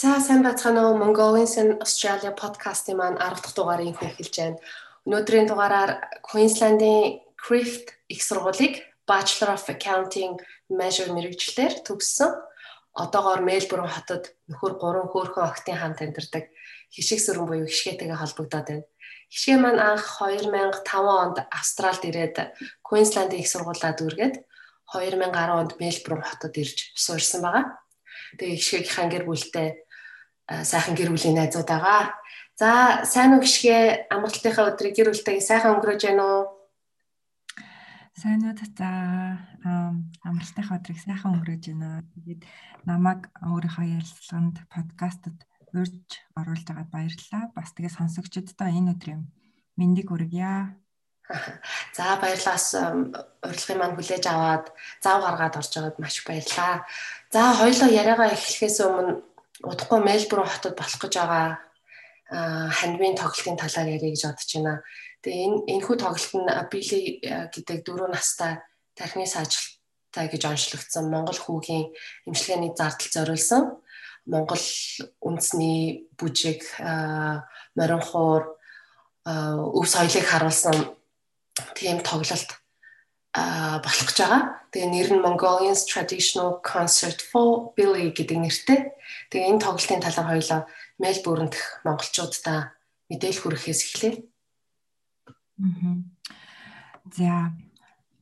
За сайн бацгаана уу Mongolians in Australia подкастын маань 10 дахь дугаарыг эхэлж байна. Өнөөдрийн дугаараар Queensland-ийн Crift их сургуулийг Bachelor of Accounting Measure мэрэгчлэр төгссөн. Одоогоор Мельбурн хотод нөхөр 3 хөөрхөн охтын хамт амьдардаг хишиг сүрэн буюу хишгээтэйгээ холбогдоод байна. Хишгээ маань анх 2005 онд Австралид ирээд Queensland-ийн их сургуулаа дүүргээд 2010 онд Мельбурн хотод ирж суурсан байгаа. Тэгээ гişгийнхаа гэр бүлтэй сайхан гэр бүлийн найзуудаагаа. За сайн уу гişгээ амралтынхаа өдрийг гэр бүлтэйгээ сайхан өнгөрөөж байна уу? Сайн уу за амралтынхаа өдрийг сайхан өнгөрөөж байна. Тэгээд намайг өөрийнхөө ярилцлаганд подкастад урьж оруулж байгаад баярлалаа. Бас тэгээ сонсогчдод энэ өдрийн мэндийг хүргье. За баярлалаас урилгын маань хүлээж аваад зав гаргаад орж байгаад маш баярлалаа. За хоёлоо яриагаа эхлэхээс өмнө удахгүй Мельбурн хотод болох гэж байгаа хандмын тоглолтын талаар ярих гэж бодож байна. Тэгээ энэ энэхүү тоглолт нь Били гэдэг дөрөв настай тархины саажилттай гэж онцлогдсон Монгол хүүгийн эмчилгээний зардал зориулсан Монгол үндэсний бүжиг морин хуур өв соёлыг харуулсан тийм тоглолт а болох гэж байгаа. Тэгээ нэр нь Mongolians Traditional Concert for Billy гэдэг нэртэй. Тэгээ энэ тоглолтын талаар хоёлоо Мельбурн дэх монголчуудаа мэдээлэл хүрэхээс эхлэв. За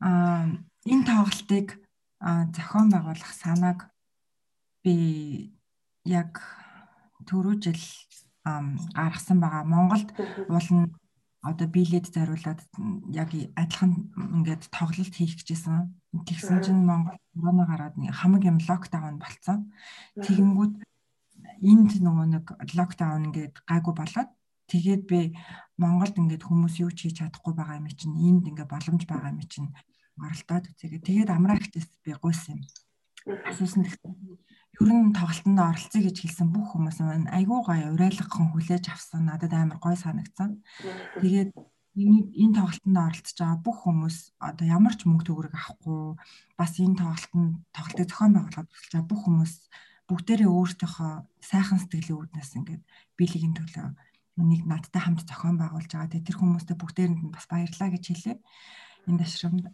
а энэ тоглолтыг зохион байгуулах санааг би яг түрүү жил гаргасан байгаа. Монголд уулна одоо биелээд зориулаад яг адилхан ингээд тоглолт хийх гэжсэн. Тэгсэн чинь Монгол корона гараад хамаг юм локдаун болцсон. Тэгэнгүүт энд нөгөө нэг локдаун ингээд гайгүй болоод тэгээд би Монголд ингээд хүмүүс юу ч хийж чадахгүй байгаа юм чинь энд ингээд боломж байгаа юм чинь оролдоод үзээгээ. Тэгээд амраагчдээс би гуйсан юм. Асуусан гэхдээ ер нь тоглолтонд оролцъё гэж хэлсэн бүх хүмүүс маань айгүй гоё урайлгахан хүлээж авсан. Надад амар гоё санагдсан. Тэгээд энэ тоглолтонд оролцож байгаа бүх хүмүүс одоо ямар ч мөнгө төгрөг авахгүй бас энэ тоглолтод тоглолтыг зохион байгуулахад тусалж байгаа бүх хүмүүс бүгдээрээ өөртөөхөө сайхан сэтгэлийн үүднээс ингээд биелэгийн төлөө нэг надтай хамт зохион байгуулж байгаа. Тэгээд тэр хүмүүстээ бүгдээрэнд нь бас баярлалаа гэж хэлээ. Энэ ташрамд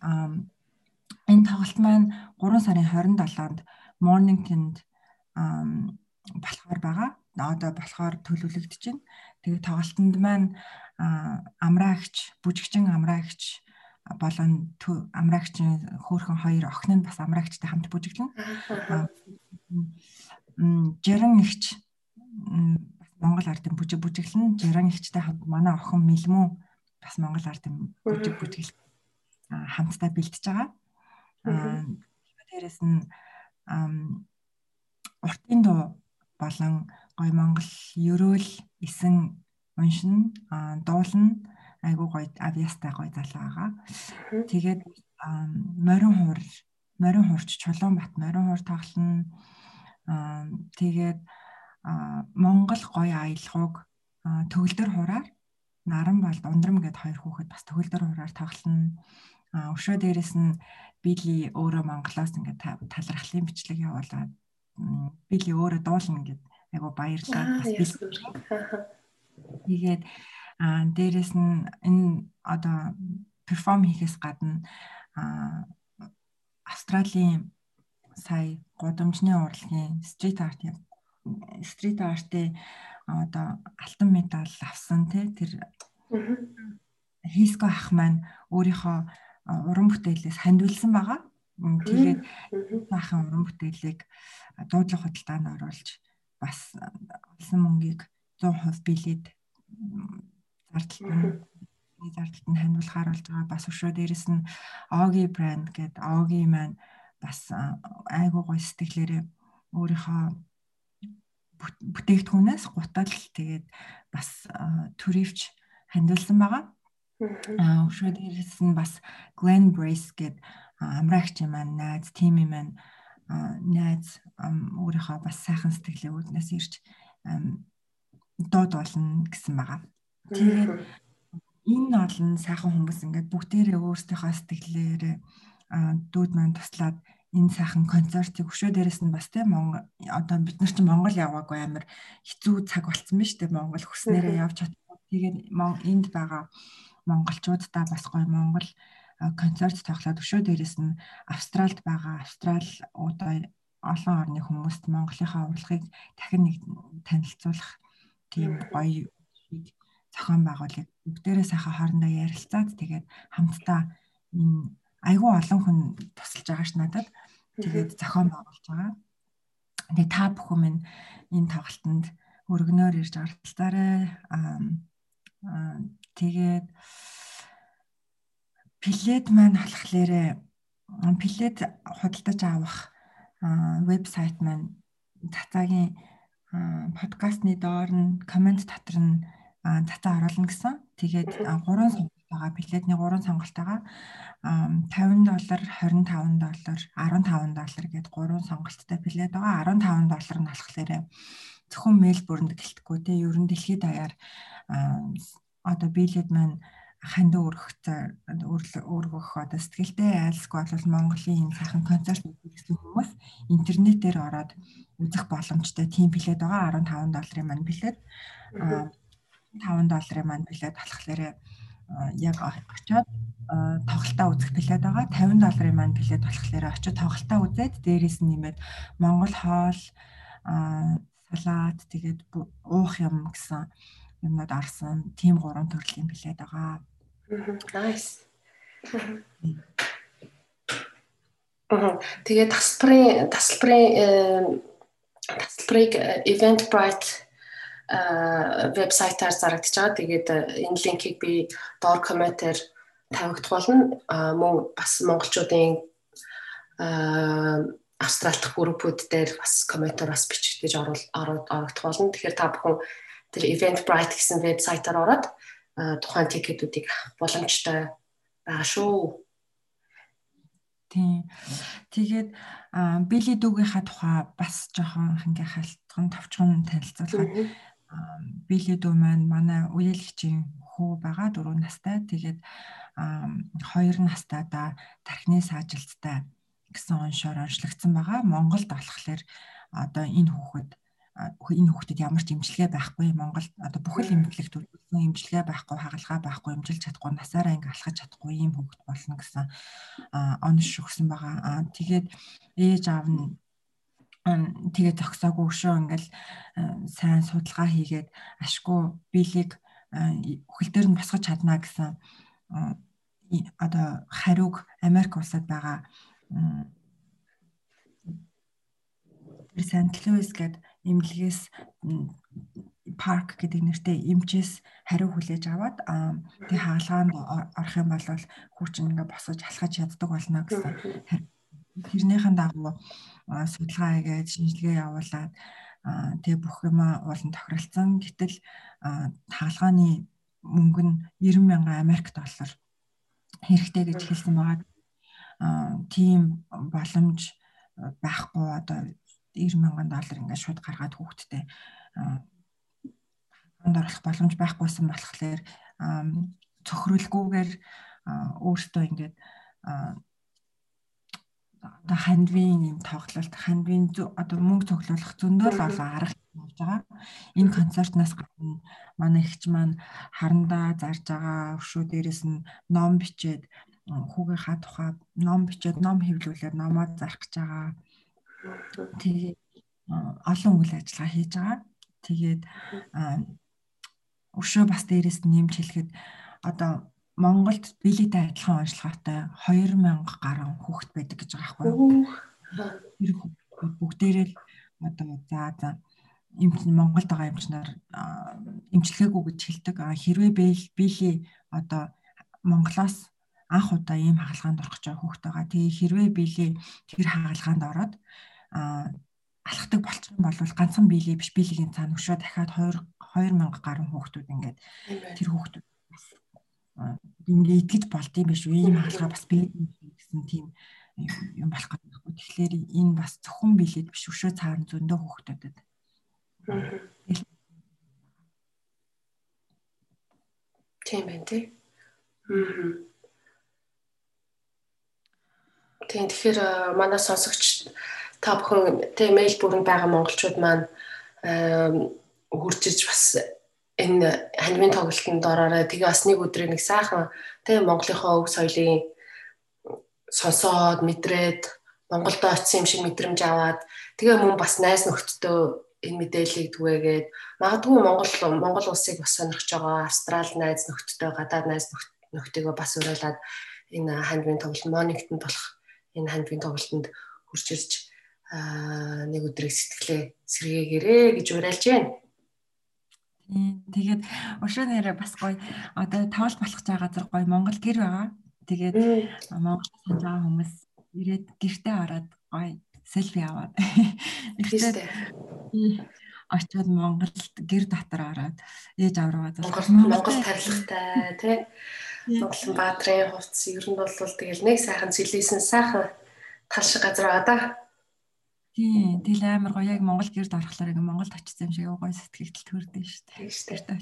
энэ тоглолт маань 3 сарын 27-нд Mornington-д болохоор байгаа. Одоо болохоор төлөвлөгдөж байна. Тэгээ тоглолтод маань амраагч, бүжигчин амраагч болон амраагчийн хөөхөн хоёр охин нь бас амраагчтай хамт бүжиглэн. Жирэн нэгч бас Монгол ардын бүжиг бүжиглэн, жирэн нэгчтэй хамт манай охин Мэлмүү бас Монгол ардын бүжиг бүжиглэн хамтдаа бэлтэж байгаа. Аа дээрэс нь уртын дуу болон гой монгол ерөөл эсэн уншин дуулна айгуу гоё авьяастай гоё залуу байгаа. Тэгээд морин хуур морин хуурч Чулуунбат морин хуур тоглоно. Тэгээд Монгол гоё аялгауг төгөлдөр хураар наран бол ундрам гэд хоёр хүүхэд бас төгөлдөр хураар тоглоно. Өшөө дээрэс нь били өөрөө Монголоос ингээд талархлын бичлэг явуулаад били өөрөө дуулна гэд айгу баярлаа бас бил. Тэгээд аа дээрэс нь энэ одоо перформ хийхээс гадна аа Австралийн сая гудамжны урлагийн стрит арт стрит артын одоо алтан медаль авсан тий тэр Хиско ах маань өөрийнхөө уран бүтээлээс хандвилсан байгаа. Тэгээд баахан уран бүтээлийг дуудлага худалдаанд оруулж бас олсон мөнгийг 100% биелээд зардалт нь зардалт нь хандуулахаар болж байгаа. Бас өшөө дээрэс нь Оги брэнд гэдэг Оги маань бас айгуу гой сэтгэлээрээ өөрийнхөө бүтээгдэхүүнээс гутал тэгээд бас төрөвч хандуулсан байгаа. Аа өшөө дээрээс нь бас Glen Brace гэдэг амраагч маань найз, тим маань найз өөрийнхөө бас сайхан сэтгэлээ үүднээс ирж дууд болно гэсэн байгаа. Тэгээд энэ олон сайхан хүмүүс ингээд бүгдээрээ өөрсдийнхөө сэтгэлээрээ дүүд маань туслаад энэ сайхан концертыг өшөө дээрээс нь бас тийм одоо бид нар чинь Монгол яваагүй амар хэцүү цаг болцсон биз дээ Монгол хүснээрээ явж чадсан. Тэгээд энд байгаа монголчуудаа бас гоё Монгол концерт тоглоод өшөө дээрээс нь Австралид байгаа Австрал одоо олон орны хүмүүст Монголынхаа урлагийг дахин нэг танилцуулах тийм гоё зохион байгуулыг бүгдээрээ сайхан хоорондоо ярилцаад тэгээд хамтдаа энэ айгүй олон хүн тусалж байгаа ш надад. Тэгээд зохион байгуулж байгаа. Тэгээд та бүхэн минь энэ тоглолтод өргөнөөр ирж оролцоорой. Аа тэгээд пилет маань болохоор пилет худалдаж авах вебсайт маань цацаагийн подкастны доор нь комент дотор нь цацаа оруулна гэсэн. Тэгээд гурван сонголт байгаа. Билетний гурван сонголт байгаа. 50 доллар, 25 доллар, 15 доллар гэдэг гурван сонголттой билет байгаа. 15 доллар нь болохоор зөвхөн Мельбурнд гэлтггүй те ерөн дэлхийд даяар одоо билет маань ханд өргөх өргөх одоо сэтгэлтэй айлсгүй бол Монголын энэ сайхан концерт үзсэн хүмүүс интернетээр ороод үзэх боломжтой. Тийм билет байгаа. 15 долларын маань билет 5 долларын маань билет болохоор яг очиод тоглолтоо үзэх билет байгаа. 50 долларын маань билет болохоор очиод тоглолтоо үзээд дээрээс нь нэмээд Монгол хоол салат тэгээд уух юм гэсэн юмнууд арсан тийм гурван төрлийн билет байгаа. Nice. Тэгээд тасалбарын тасалбарын тасалбарыг Eventbrite вебсайтаар зарагдаж байгаа. Тэгээд энэ линкийг би доор комментээр тавигдах болно. Мөн бас монголчуудын австралдх группүүд дээр бас комментээр бас бичигдэж ороод орогдох болно. Тэгэхээр та бүхэн тэр Eventbrite гэсэн вебсайтаар ороод тухайн тикетүүдийг авах боломжтой байгаа шүү. Тийм. Тэгээд Билли дүүгийнхаа тухай бас жоохон ингээ халтган товчхон танилцуулахад Билли дүү маань манай үеэлэгчийн хүү байгаа 4 настай. Тэгээд 2 настайдаа тархины саажилттай гэсэн оншоор онцлогдсон байгаа. Монголд болохоор одоо энэ хүүхэд энэ хүүхдэд ямар ч имчилгээ байхгүй Монголд одоо бүхэл эмнэлэгт төлөвлөсөн имчилгээ байхгүй хагалгаа байхгүй имжилж чадахгүй насаараа ингээ алхаж чадахгүй ийм хүүхэд болно гэсэн онш өгсөн байгаа. Тэгээд ээж аав нь тэгээ зогсоогүй өшөө ингээл сайн судалгаа хийгээд ашгүй биелийг үхэл дээр нь босгож чадна гэсэн одоо хариуг Америк улсад байгаа Сант Луис гэдэг эмнэлгээс парк гэдэг нэртэй эмчээс хариу хүлээж аваад тэг хаалгаанд орох юм бол хүүчин ингээ босож алхаж чаддаг болно гэсэн тэрнийхэн дагуу судалгаа хийгээд шинжилгээ явуулаад тэг бүх юм уулан тохиролцсон. Гэтэл хаалгааны мөнгө нь 90 мянган Америк доллар хэрэгтэй гэж хэлсэн байгаа. Тийм боломж байхгүй одоо 90 мянган доллар ингээд шууд гаргаад хүүхдтэй ханд оруулах боломж байхгүйсэн болохоор цохирлгүйгээр өөртөө ингээд одоо хандвийн юм тоглолт хандвийн одоо мөнгө цуглуулах зөндөө л олон арга явж байгаа. Энэ концертнаас гадна манай ихч маань харандаа зарж байгаа өшөө дээрээс нь ном бичээд хүүгийнхаа тухай ном бичээд ном хэвлүүлээд номоо зарах гэж байгаа. Тэгээд олон үйл ажиллагаа хийж байгаа. Тэгээд өшөө бас дээрээс нэмж хэлэхэд одоо Монголд билетэй адилхан онцлогоотой 2000 гаруй хүүхэд байдаг гэж байгаа байхгүй юу? Бүгдээрээ л одоо за за эмч Монголд байгаа эмчнэр эмчилгээгүй гэж хэлдэг. Хэрвээ били одоо Монголоос анх удаа ийм хагалгаанд орох гэж хүүхэд байгаа. Тэгээ хэрвээ били тэр хагалгаанд ороод алхдаг болчих юм бол ганцхан биелий биш биелигийн цаана өшөө дахиад 2 2000 гаруй хүүхдүүд ингээд тэр хүүхдүүд бас ингээд итгэж болд юм биш үү ийм хаалгаа бас бий гэсэн тийм юм болох гэдэг. Тэгэхээр энэ бас зөвхөн биелээд биш өшөө цаана зөндөө хүүхдүүдэд. Тийм байх тий. Аа. Тийм тэгэхээр манай сонсогч та бүхэн тэ Мельбурнд байгаа монголчууд маань хурцж бас энэ ханивын тоглолтод ороорой. Тэгээ бас нэг өдрийн нэг сайхан тэ Монголынхоо өв соёлын сонсоод мэдрээд Монголд очисон юм шиг мэдрэмж аваад тэгээ мөн бас найз нөхдөдөө энэ мэдээллийг түгээгээд магадгүй Монгол Монгол улсыг бас сонирхож байгаа Австрал найз нөхдөдөө гадаад найз нөхдөдөө бас уриалаад энэ ханивын тоглолт монингтон болох энэ ханивын тоглолтод хурж ирж нэг өдрийг сэтгэлээ сэргээгээрээ гэж уриалж байна. Тэгээд өшөө нэрээ бас гоё одоо тавал болох цаа газар гоё Монгол гэр байгаа. Тэгээд Монгол санаж байгаа хүмүүс ирээд гэртээ ороод гоё селфи аваад. Ихтэй очиод Монголд гэр дотор ороод ээж авраа Монгол Монгол тарилгатай тий Монгол баатрын хувцс ер нь бол тэгэл нэг сайхан зилээсэн сайхан тал шиг газар байгаа да. Тийм, тэгэл амар гоё яг Монгол гэрд орохлоор ингээ Монголд очсон юм шиг гоё сэтгэгдэл төрдөө шүү дээ. Тийм.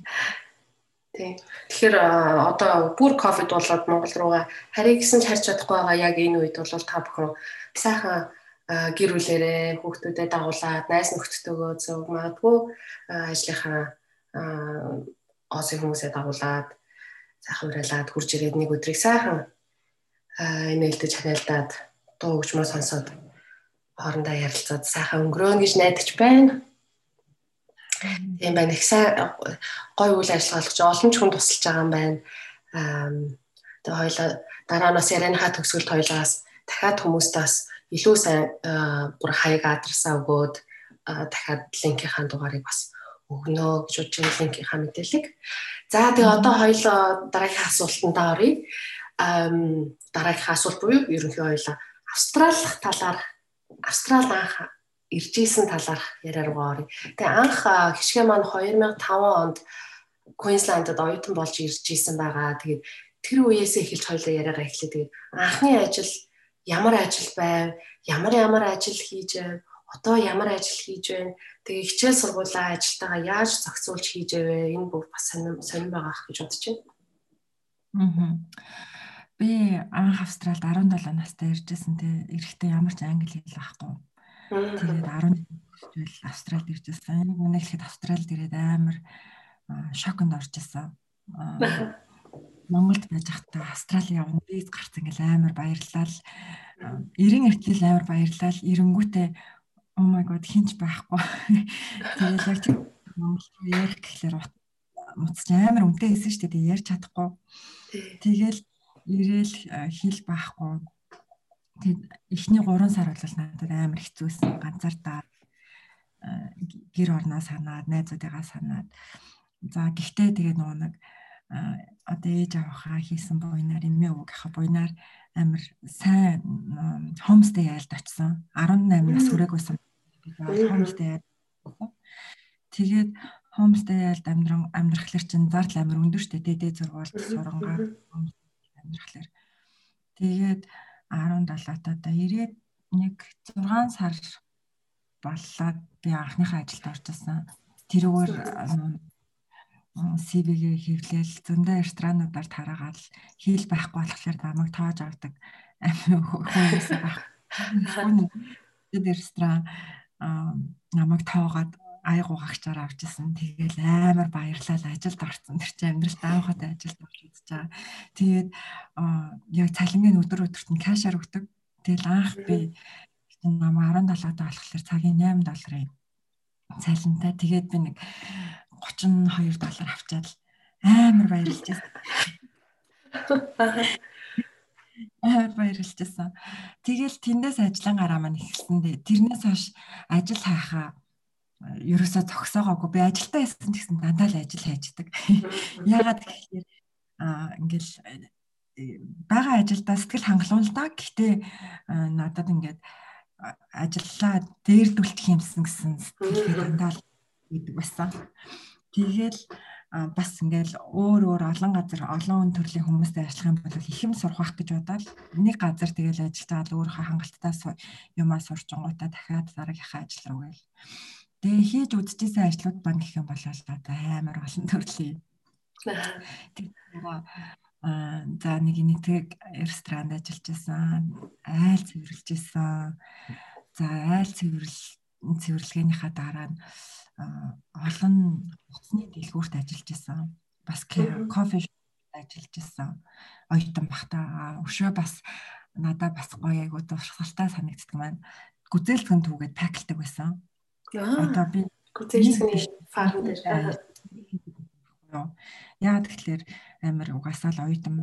Тийм. Тэгэхээр одоо бүр ковид болоод Монгол руугаа харъя гэсэн ч харж чадахгүй байгаа яг энэ үед бол та бүхэн сайхан гэр бүлэрээ хүүхдүүдэд дагуулад найз нөхдөдөө зөв магадгүй ажлынхаа осын хүмүүсээ дагуулад сайхан уриалаад хурж ирээд нэг өдрийг сайхан нээлтэж ханиалдаад дуу хөгжмөө сонсоод хоорондоо ярилцаад сайхан өнгөрөөнө гэж найдаж байна. Тийм байна. Их сайн гой үйл ажиллагаа олгож олон ч хүн тусалж байгаа юм байна. Аа тэгээ хоёлаа дараа нь бас ярианыхаа төгсгөлд хоёлаас дахиад хүмүүстээс илүү сайн бүр хаяг адресаа өгөөд дахиад линкийнхаа дугаарыг бас өгнө гэж бодож байна линкийнхаа мэдээллийг. За тэгээ одоо хоёлоо дараагийн асуултанд оръё. Дараагийн асуулт буюу ерөнхий хоёлаа австралих талаар австрал анх ирж исэн талаарх яриа руу оръё. Тэгээ анх хишгэ маань 2005 онд Queensland-д оюутан болж ирж исэн байгаа. Тэгээд тэр үеэс эхэлж хоёлаа яриагаа эхлэе. Тэгээд анхны ажил ямар ажил байв? Ямар ямар ажил хийж байв? Одоо ямар ажил хийж байна? Тэгээ хичээл сургуулаа ажилтайгаа яаж зохицуулж хийж байв? Энэ бүх бас сонирн сонирн байгаа ах гэж бодож байна. Аа. Би анх Австралид 17 настай иржсэн те эрэхтэй ямар ч англи хэл байхгүй Тэгээд 11 жил Австралид ирж байсан. Энийг үнэ хэлэхэд Австралид ирээд амар шоконд орж исэн. Монголд байж байхдаа Австрали явна виз гарсан гэл амар баярлал. 90 эртэл амар баярлал. Эренгүүтээ oh my god хинч байхгүй. Тэгээд яг тийм Монгол ярих гэхлээр муцч амар үнэтэй хэлсэн шүү дээ ярьж чадахгүй. Тэгэл ирээл хэл байхгүй Тэгээд эхний 3 сар бол надад амар хэцүүсэн. Ганцаардаа гэр орноо санаад, найзуудыгаа санаад. За гэхдээ тэгээ нөгөө нэг одоо ээж авахаа хийсэн буйнаар эмээ өвөг ахаа буйнаар амар сайн хомстэй яалд очсон. 18 нас хүрээг байсан. Хомстэй яалд. Тэгээд хомстэй яалд амьдран амьдрахлаар чинь зардал амар өндөр штэ дээд зургуулт сурангаар амьдрахлаар. Тэгээд 17-т одоо ирээд нэг 6 сар боллоод би анхныхаа ажилд орчихсон. Тэрүүгээр CV-гээ хэвлээл зөндөө ресторануудаар тараагаал хийл байхгүй болохоор намайг тоож авдаг амин хүмүүс байх. Тэгээд ресторан намайг тоогоод айгуу гагчаар авчихсан. Тэгээл амар баярлал ажилд орсон. Тэр чинь амьдрал даахад ажилд үзэж байгаа. Тэгээд яг цалингийн өдөр өдөрт нь кашаар өгдөг. Тэгэл анх би намаа 17 таа болохоор цагийн 8 долларын цалинтай. Тэгээд би нэг 32 доллар авчаад амар баярлж байсан. амар баярлж байсан. Тэгэл тэндээс ажлын гараа маань ихсэн. Тэрнээс хойш ажил хайхаа ерөөсөө зогсоогоогүй би ажилдаа байсан гэсэн дандаа л ажил хайждаг. Яагаад гэхээр аа ингээл бага ажилдаа сэтгэл хангалуун л да. Гэхдээ надад ингээд ажиллаа дээрдүүлчих юмсан гэсэн сэтгэлгээ дандаа л идэг байсан. Тэгэл бас ингээл өөр өөр олон газар олон төрлийн хүмүүстэй ажиллах юм бол их юм сурах гэж бодоод нэг газар тэгэл ажиллаж байгаа л өөрийнхөө хангалттай юмаа сурч онгуудаа дахиад дараагийнхаа ажил руу гээл Тэгээ хийж үзчихсэн ажлууд баг гэх юм бол одоо амар олон төрлийн. Аа за нэг нийтэг ресторанд ажиллаж байсан, айл цэвэрлж байсан. За айл цэвэрлэл цэвэрлэгээнийхаа дараа нь олон усны дэлгүүрт ажиллаж байсан. Бас кофе ажиллаж байсан. Оюутан бахта өшөө бас надад бас гоё айгуу дурсгалтай санагддаг маань гүзээлцэн түүгээд паклдаг байсан. Одоо би гүзээлцэний фарм дээр Яагаад тэгэхээр амар угаасаа л оюутан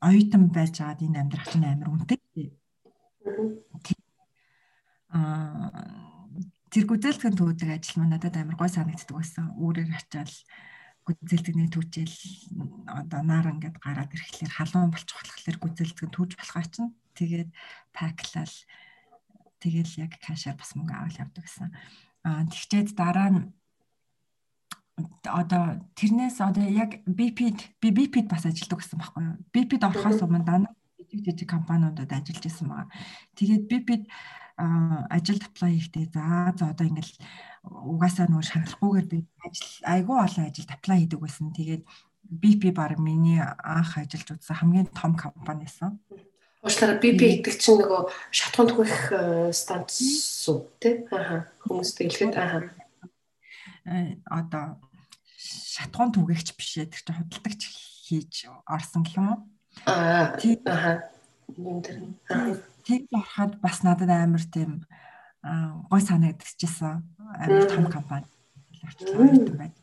оюутан байж байгаад энэ амьдрах чинь амар үнэтэй. Аа тэр гүзээлтгэн төвөдөг ажил маань надад амар гой санагддаг байсан. Үүрээр ачаал гүзээлтгэний түүжэл одоо наар ингээд гараад ирэхлээр халуун болчих болохоор гүзээлтгэн түүж болохоо чинь тэгээд паклал тэгэл яг кашаар бас мөнгө аваад явдаг гэсэн. Аа тэгчээд дараа нь одоо тэрнээс одоо яг BP би BP-д бас ажилладаг гэсэн байхгүй юу? BP-д орохоос өмнө дандаа жижиг жижиг компаниудад ажиллаж байсан байгаа. Тэгээд BP-д ажилд apply хийхдээ за за одоо ингээл угаасаа нөгөө шаналхгүйгээр би ажил айгүй олон ажилд apply хийдэг байсан. Тэгээд BP баг миний анх ажиллаж үзсэн хамгийн том компани байсан. Уучлаарай BP гэдэг чинь нөгөө шатхуун түгэх э, станц уу тий? Аа хүмүүс тэглэхэд аа э, одоо шатгуун түгээгч биш ээ тэр чинь худалдагч хийж орсон гэх юм уу? Аа аа. Тэг ороход бас надад амар тийм гой санагдчихсан. Амар том компани орчлоо байж.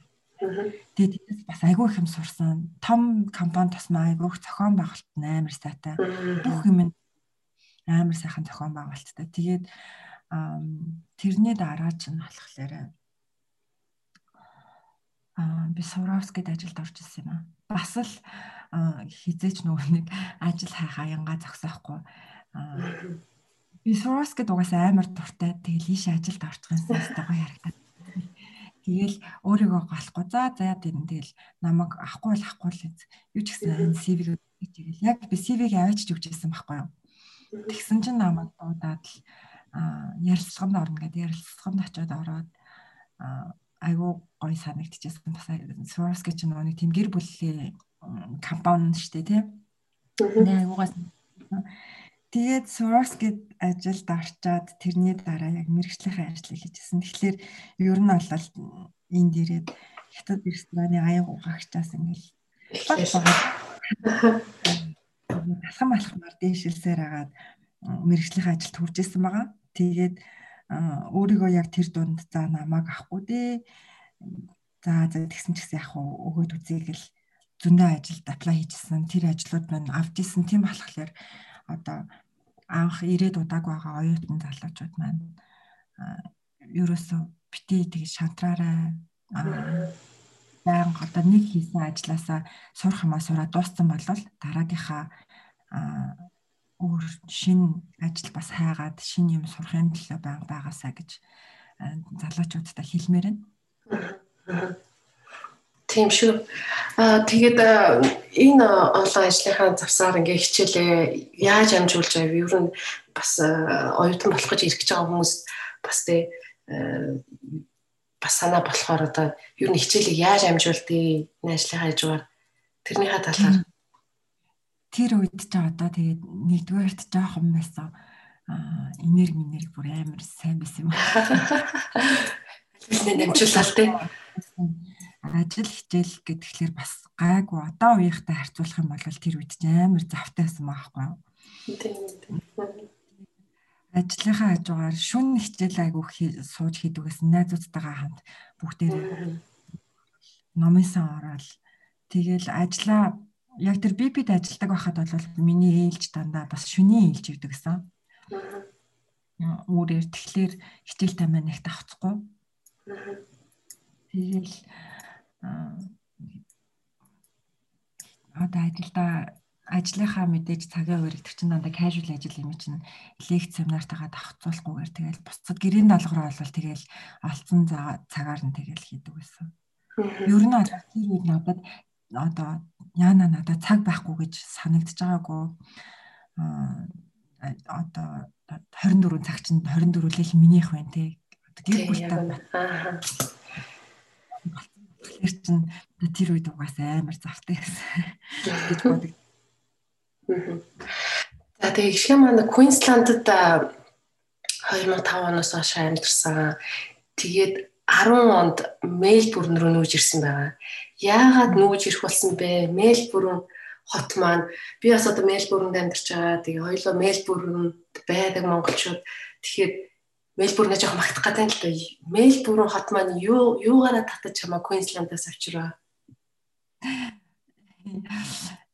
Тэгээд тэндээс бас айгүй их юм сурсан. Том компани тусмаа айгүй их зохион байгуулалт амар сайтай. Бүх юм амар сайхан зохион байгуулалттай. Тэгээд тэрний дараа ч нь болохоор би Суровскид ажилд орж ирсэн юм аа. Бас л хизээч нөгөө нэг ажил хайхаа янга зогсоохгүй. Би Суровскид угаасаа амар дуртай. Тэгэл ийш ажилд орчих юмсан гоё харагдаад. Тэгэл өөрийгөө голохгүй. За за тийм тэгэл намайг авахгүй л авахгүй л юу ч гэсэн CV-г тэгэл яг би CV-г аваачж өгч ирсэн байхгүй юу. Тэгсэн чинь намайг дуудаад л ярилцлаганд орно гэдэг ярилцлаганд очиод ороод айгүй гоё санагдчихсан бас Swarovski ч нэг тийм гэр бүлийн компани шүү дээ тийм. Айгуугаас Тэгээд Swarovski ажилд орчоод тэрний дараа яг мэрэгжлийн ажлыг хийжсэн. Тэгэхээр ер нь бол энд ирээд хятад рестораны аяг угаагчаас ингээл талхан малхмаар дээшилсээр агаад мэрэгжлийн ажилд хүрж исэн байгаа. Тэгээд өөрийгөө яг тэр дунд за намайг авахгүй дээ. За за тэгсэн ч гэсэн яг өгөөд үзье гэл зөндөө ажилд apply хийжсэн. Тэр ажлууд маань авч исэн. Тийм болохоор одоо анх ирээд удааг байгаа оюутан залуучууд маань ерөөсөө бити тэг шантраарай баян одоо нэг хийсэн ажилласаа сурах юмаа сураад дууссан бол дараагийнхаа өөр шин ажил бас хайгаад шин юм сурахын төлөө байга байгаасаа гэж залуучуудтай хэлмээр байна. Тийм шүү. Аа тэгээд энэ олон ажлынхаа завсаар ингээ хичээлээ яаж амжуулж байв? Ер нь бас оюутан болох гэж ирэх гэж байгаа хүмүүс бас тэ бас санаа болохоор одоо ер нь хичээлийг яаж амжуулдгийг энэ ажлынхаа хажуугаар тэрнийхээ талаар тэр үед ч одоо тэгээд нэгдүгээрт жоохон байсан энерги энерги бүр амар сайн байсан юм. Ажлын дамжуулалт тийм ажил хичээл гэдгээр бас гайгүй одоо үеийнхтэй харьцуулах юм бол тэр үед ч амар завтай байсан байхгүй юу? Ажлынхаа хажуугаар шүн хичээл айгүй сууж хийдэг гэсэн найзуудтайгаа хамт бүгдээр номын сан ороод тэгэл ажиллаа яг тэр бипид ажилладаг байхад бол миний ээлж дандаа бас шүний ээлж өгдөг гэсэн. Өөрөөр тэгэхээр хичээл тамаа нэг тавцахгүй. Тэгэл одоо ажилда ажлынхаа мэдээж цагаа өргөдөг чинь дандаа casual ажил юм чинь лекц семинартайгаа давхцуулахгүйгээр тэгэл бусцад гэрээний даалгавар болвол тэгэл олцсон цагаар нь тэгэл хийдэг байсан. Ер нь тэр үед надад одоо яана надад цаг байхгүй гэж санагдаж байгаагүй одоо 24 цаг чинь 24 л минийх байна те. Гэр бүлтэй Тэгэхээр чин тэр үед угаасаа амар завтай гэсэн гэж боддог. За тэгээ гişгэ маань Queensland-д 2005 оноос хойш амьдсан. Тэгээд 10 онд Мельбурн руу нүүж ирсэн байгаа. Яагаад нүүж ирэх болсон бэ? Мельбурн хот маань би бас одоо Мельбурнд амьдарч байгаа. Тэгээ хоёулаа Мельбурнд байдаг монголчууд. Тэгэхээр Мельбурнээ жоохон магтах гэдэг л да. Мельбурн хот маань юу юугаараа татаж чамаа Queensland-аас авчирваа?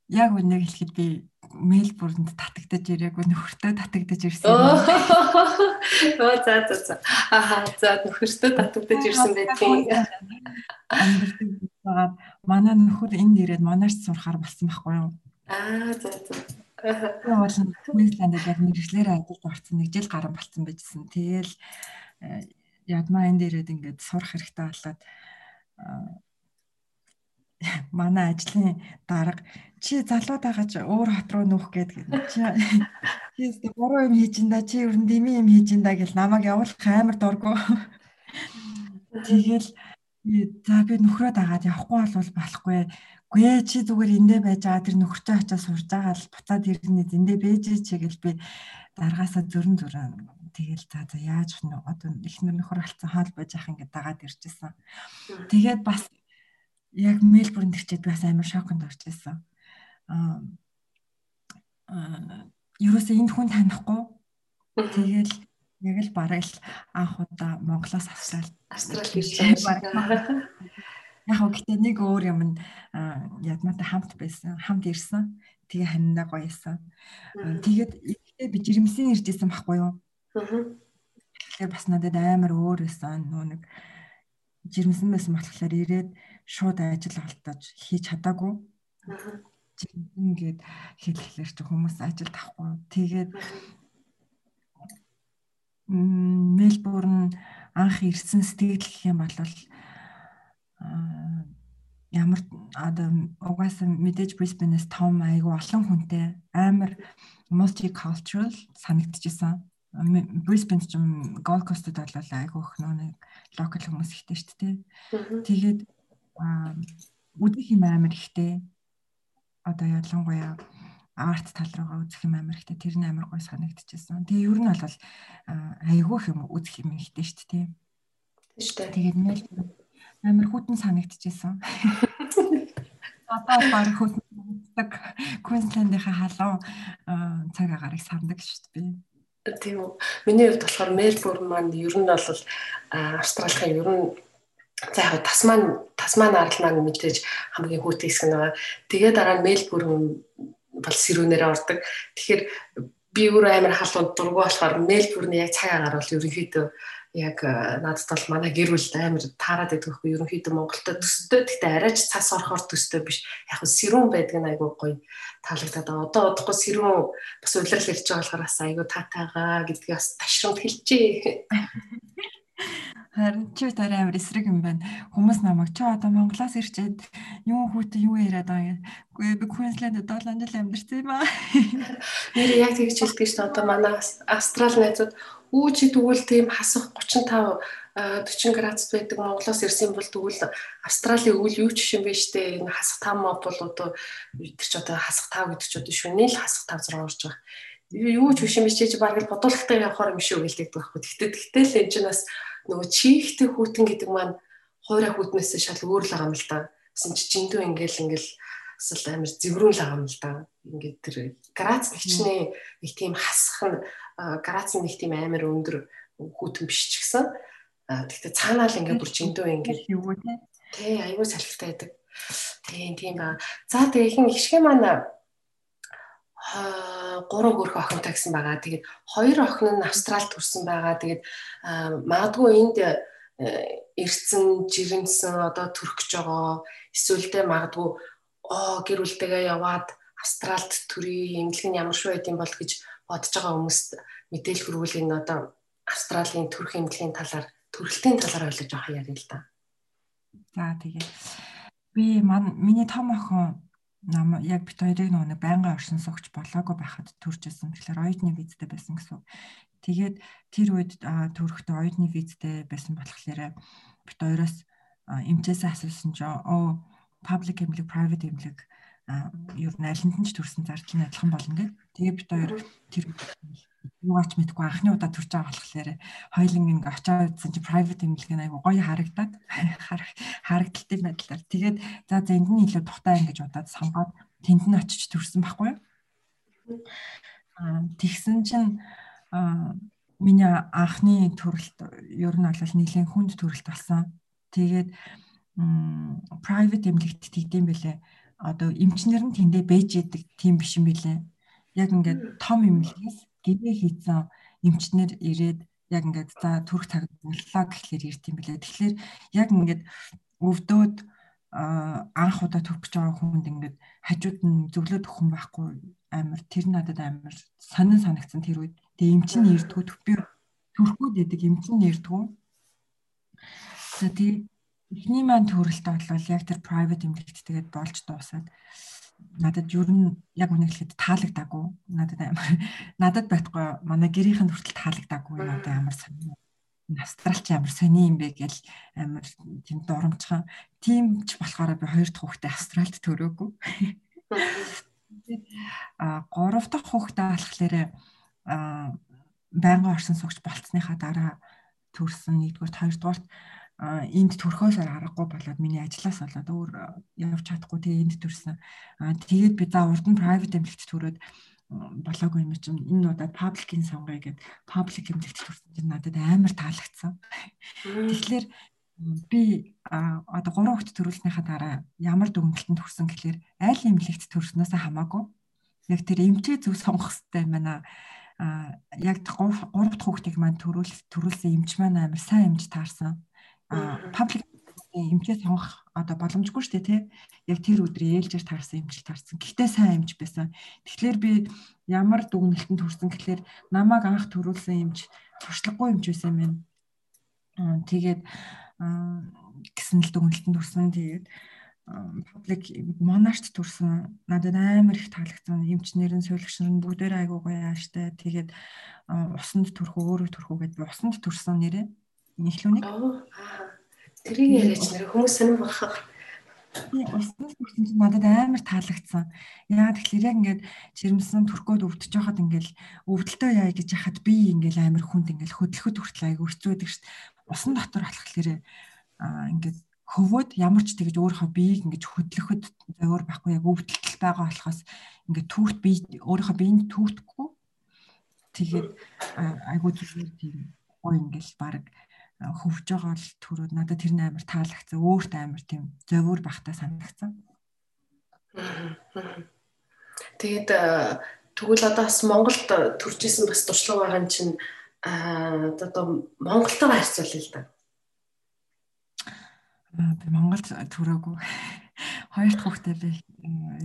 Яг үнэ хэлэхэд би Мельбурнд татагдаж ирээгүй нөхөртөө татагдаж ирсэн. Оо за за за. Аха за нөхөртөө татагдаж ирсэн байдгийг. Амьддаг байгаад манай нөхөр энд ирээд манайч сурахаар болсон байхгүй юу? Аа за за. Би бол Queensland-д яг мэрэгчлэрээ ажилд орсон нэг жил гарan болцсон байжсэн. Тэгээл э, ядмаа энд ирээд ингээд сурах хэрэгтэй болоод манай ажлын дарга чи залууд байгаач өөр хот руу нүүх гэдэг. Чи чи буруу юм хийж инда чи ер нь дими юм хийж инда гэл намайг явуулах амар дурггүй. Тэгэл за би нөхрөө дагаад явахгүй бол болохгүй. Гүй чи зүгээр эндээ байж байгаа тэр нөхөртөө очиж сурж байгаа л буцаад ирнэ эндээ бэж чи гэл би даргаасаа зөрөн зөрөн тэгэл за за яаж одоо ихнэр нөхөр алцсан хаал байж ах ингээд дагаад ирчихсэн. Тэгээд бас яг Мельбурнд ирчээд бас амар шоконд орж ирсэн. Аа ерөөсөө энэ хүн танихгүй. Тэгэл яг л бараг л анх удаа Монголоос Австрал Австрал байгаа. Яг хөө гэтээ нэг өөр юм ядмаатай хамт байсан, хамт ирсэн. Тэгээ ханиндаа гоёсан. Тэгээд ихтэй би жирэмсэн ирж исэн байхгүй юу? Аа. Тэгэхээр бас надад амар өөр байсан. Нөө нэг жирэмсэн байсан болохоор ирээд шууд ажил олдож хийж чадаагүй. Ингээд хэлэхлээр чи хүмүүс ажил авахгүй. Тэгээд Мельбурн анх ирсэн сэтгэл гэх юм бол ямар одоо угаасаа мэдээж Brisbane-с том айгу олон хүнтэй амар multicultural санагдчихсан. Brisbane ч Gold Coast-д бол айгу их нэг локал хүмүүс ихтэй шүү дээ. Тэгээд үзэх юм амар ихтэй. Одоо ялангуяа арт тал руугаа үзэх юм амар ихтэй. Тэр нь амар гой санагдчихсан. Тэгээ ер нь бол айгүйх юм үзэх юм ихтэй шүү дээ. Шүү дээ. Тэгээд нэл амар хүтэн санагдчихсан. Одоо баг хүтэндэг Queensland-ийнхаа халуун цаг агарыг сардаг шүү дээ. Тийм үү. Миний хувьд болохоор Мельбурн маань ер нь бол Австралийн ер нь За яг Тасман Тасман арал маань мэдээж хамгийн хүүтэй хэсэг нь байгаа. Тэгээ дараа нь Мельбурн бол сэрүүнээрээ ордог. Тэгэхээр би өөрөө амар халуун дургу болохоор Мельбурны яг цаг агаар бол ерөнхийдөө яг надад бол манай гэр бүл амар таарад хөө ерөнхийдөө Монголтой төстэй. Гэхдээ арайч цас орохоор төстэй биш. Яг сэрүүн байдаг нь айгүй гоё таалагдаад байгаа. Одоо удахгүй сэрүүн бас улирал ирж байгаа болохоор бас айгүй таатайгаа гэдгийг бас ташрамд хэлчихээ. Харин чи тэр амар эсрэг юм байна. Хүмүүс намайг чи одоо Монголоос ирчээд юу хүүтэй юу яриад байгаа юм. Үгүй би Queensland-д 7 жил амьдарсан юм аа. Нэр яг тэгж хэлдэг шүү дээ. Одоо манай Австрал найзууд үү чи тэгвэл тийм хасах 35 40 градус байдаг Монголоос ирсэн бол тэгвэл Австралийн өвөл юу ч юм бэ штэ энэ хасах тав мод бол одоо тэр ч одоо хасах тав гэдэг ч одоо шөнийн л хасах тав зэрэг орж байгаа. Юу ч биш юм чи баг л бодуулахтай явахаар юм шүү гэлдэг байхгүй. Тэгтээ тэгтэл энэ ч бас нөгөө чихтэй хүүтэн гэдэг маань хуурай хүүтнээс шал өөр л байгаа юм л да. Гэсэн чи жиндүү ингээл ингээл асал амар зэврүүн л байгаа юм л да. Ингээд тэр грац нэгчнээ нэг тийм хасах нь грац нэг тийм амар өндөр хүүтэн биш ч гэсэн тэгтээ цаанаа л ингээд бүр жиндүү ингээд юу те. Тий, аюу салхитай байдаг. Тийм тийм ба. За тэгээ ихэн ихшгэ маань гурван хөрх охинтой гэсэн байгаа. Тэгээд хоёр охин нь Австралид төрсэн байгаа. Тэгээд магадгүй энд ирсэн, жирэмсэн одоо төрөх байгаа. Эсвэл тэ магадгүй оо гэр бүлтэйгээ яваад Австралид төрий эмнэлэг нь ямар шүү байд юм бол гэж бодож байгаа хүмүүст мэдээлэл хүргүүл энэ одоо Австралийн төрөх эмнэлгийн талаар төрөлтийн талаар ойлгож авах яриа л да. За тэгээ. Би мань миний том охин нам яг бит хоёрыг нөгөө байнгын оршин суугч болоогүй байхад төржсэн. Тэгэхээр оюутны визтэй байсан гэсэн. Тэгээд тэр үед төрөхдөө оюутны визтэй байсан болохоор бит хоёроос эмчээс асуусан ч оо public эмнэлэг private эмнэлэг ер нь алинд нь ч төрсэн зардал нь адилхан болно гэх. Тэгээ бид хоёр тэр юугаач мэдгүй анхны удаа төрж байгаа болохоор хоёлын ингээ очиад үзсэн чи private эмнэлэг нь айгу гоё харагдаад харагдaltaй байдлаар тэгээд за зэнд нь илүү тухтай ингэж удаад сонгоод тэнд нь очиж төрсэн байхгүй юу? Тэгсэн чинь миний анхны төрөлт ер нь бол нэлийн хүнд төрөлт болсон. Тэгээд private эмнэлэгт тэгдэм бэлээ. Одоо эмчнэр нь тэндээ бэж яадаг тийм биш юм бэлээ. Яг ингээд том эмнэлгээс гэрээ хийцэн эмчнэр ирээд яг ингээд за төрөх боллоо гэхлээр ирд юм бэлээ. Тэгэхээр яг ингээд өвдөөд анх удаа төрөх гэж байгаа хүнд ингээд хажууд нь зөвлөд өгөх хүн байхгүй амар тэр надад амар сонин санагдсан тэр үед. Тэгээ эмчин нэрдгүү төв төрхүүд байдаг эмчин нэрдгүү. За тэгээ эхний маань төрөлтөө бол яг тэр private эмнэлэгт тэгээд болж дуусаад надад ер нь яг үнэ хэлэхэд таалагдаагүй. Надад амар надад байтгүй манай гэрийнхэн хүртэл таалагдаагүй надад амар сонир. Австралч амар сони юм бэ гэл амар тийм дурамчхан. Тийм ч болохоор би хоёр дахь хүүхдээ Австралид төрөөгүй. А гурав дахь хүүхдээ болохоор а байнгын орсон суугч болцсныхаа дараа төрсөн нэгдүгээр хоёрдугаарт энд төрхөөсөр аргагүй болоод миний ажлаас болоод өөр явж чадахгүй тэгээ энд төрсэн. Тэгээд би за урд нь private эмнэлэгт төрөөд болоогүй юм чинь энэ удаад public-ийн сонгоё гэд public эмнэлэгт төрсэн чинь надад амар таалагдсан. Тэгэхээр би одоо гурван хүүхэд төрүүлснийхаа дараа ямар дүгнэлтэнд төрсэн гэхэлэр аль эмнэлэгт төрснөөс хамаагүй яг тэр эмчээ зөв сонгох хэрэгтэй байна а яг гурав дахь хүүхдийг маань төрүүл төрүүлсэн эмч маань амар сайн эмч таарсан паблик эмчээ сонгох одоо боломжгүй шүү дээ тий. Яг тэр өдрийн ээлжээр таарсан эмчил таарсан. Гэхдээ сайн эмч байсан. Тэгэхээр би ямар дүгнэлтэнд хүрсэн гэхэлэр намайг анх төрүүлсэн эмч туршлагагүй эмч байсан юм байна. Тэгээд гэсэн л дүгнэлтэнд хүрсэн. Тэгээд паблик монарт төрсэн надад амар их таалагдсан эмчнэр нь сувилагч нар нь бүгдээр айгуу гоё ааштай тэгээд усанд төрхөө өөрөө төрхөө гэдээ би усанд төрсэн нэрээ Нийлүүнийг. Тэрийг яриач нэр хүмүүс сонирм бахах. Уснаас хүрсэн чинь надад амар таалагдсан. Яа тэгэхээр яг ингээд жирэмсэн төрхөөд өвдөж байхад ингээл өвдөлтөө яа гэж яхад би ингээл амар хүнд ингээл хөдлөхөд хүртэл байдаг шүү дээ. Усан дотор аа ингээд хөвөөд ямар ч тэгж өөрийнхөө биеийг ингэж хөдлөхөд зөөр байхгүй яг өвдөлтөл байгаа болохоос ингээд түүхт би өөрийнхөө биеийг түүхтэхгүй тэгээд айгуу зүгээр тийм гоо ингээл баг хөвж байгаа л төрөөд надад тэр амар таалагдсан. Өөрт амар тийм зовөр бахтай санагдсан. Тэгээд тэгвэл одоо бас Монголд төрж исэн бас туршлага байгаа юм чинь аа одоо Монголтойгоо харьцуулъя л да. Би Монголд төрөөгүй. Хоёр дахь хүүхдээ би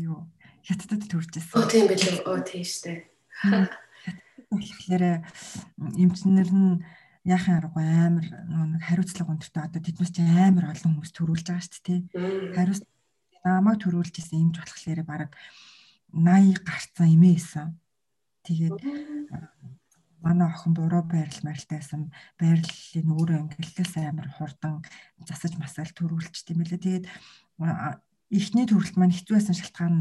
юу хятадд төрж исэн. Оо тийм билээ. Оо тийм штэ. Тэгэхээр эмчнэр нь яахын аргагүй амар нэг хариуцлага өндөртэй одоо тэднээс чи амар олон хүмүүс төрүүлж байгаа шүү дээ тий. Хариуц намайг төрүүлж исэн юмж болохоор баг 80 гарцсан эмээ исэн. Тэгээд манай охин буруу байрал марилтайсан байрлалын өөрөө ингэлээс амар хурдан засаж масаал төрүүлж тийм байлээ. Тэгээд эхний төрөлт маань хэцүү байсан шалтгаан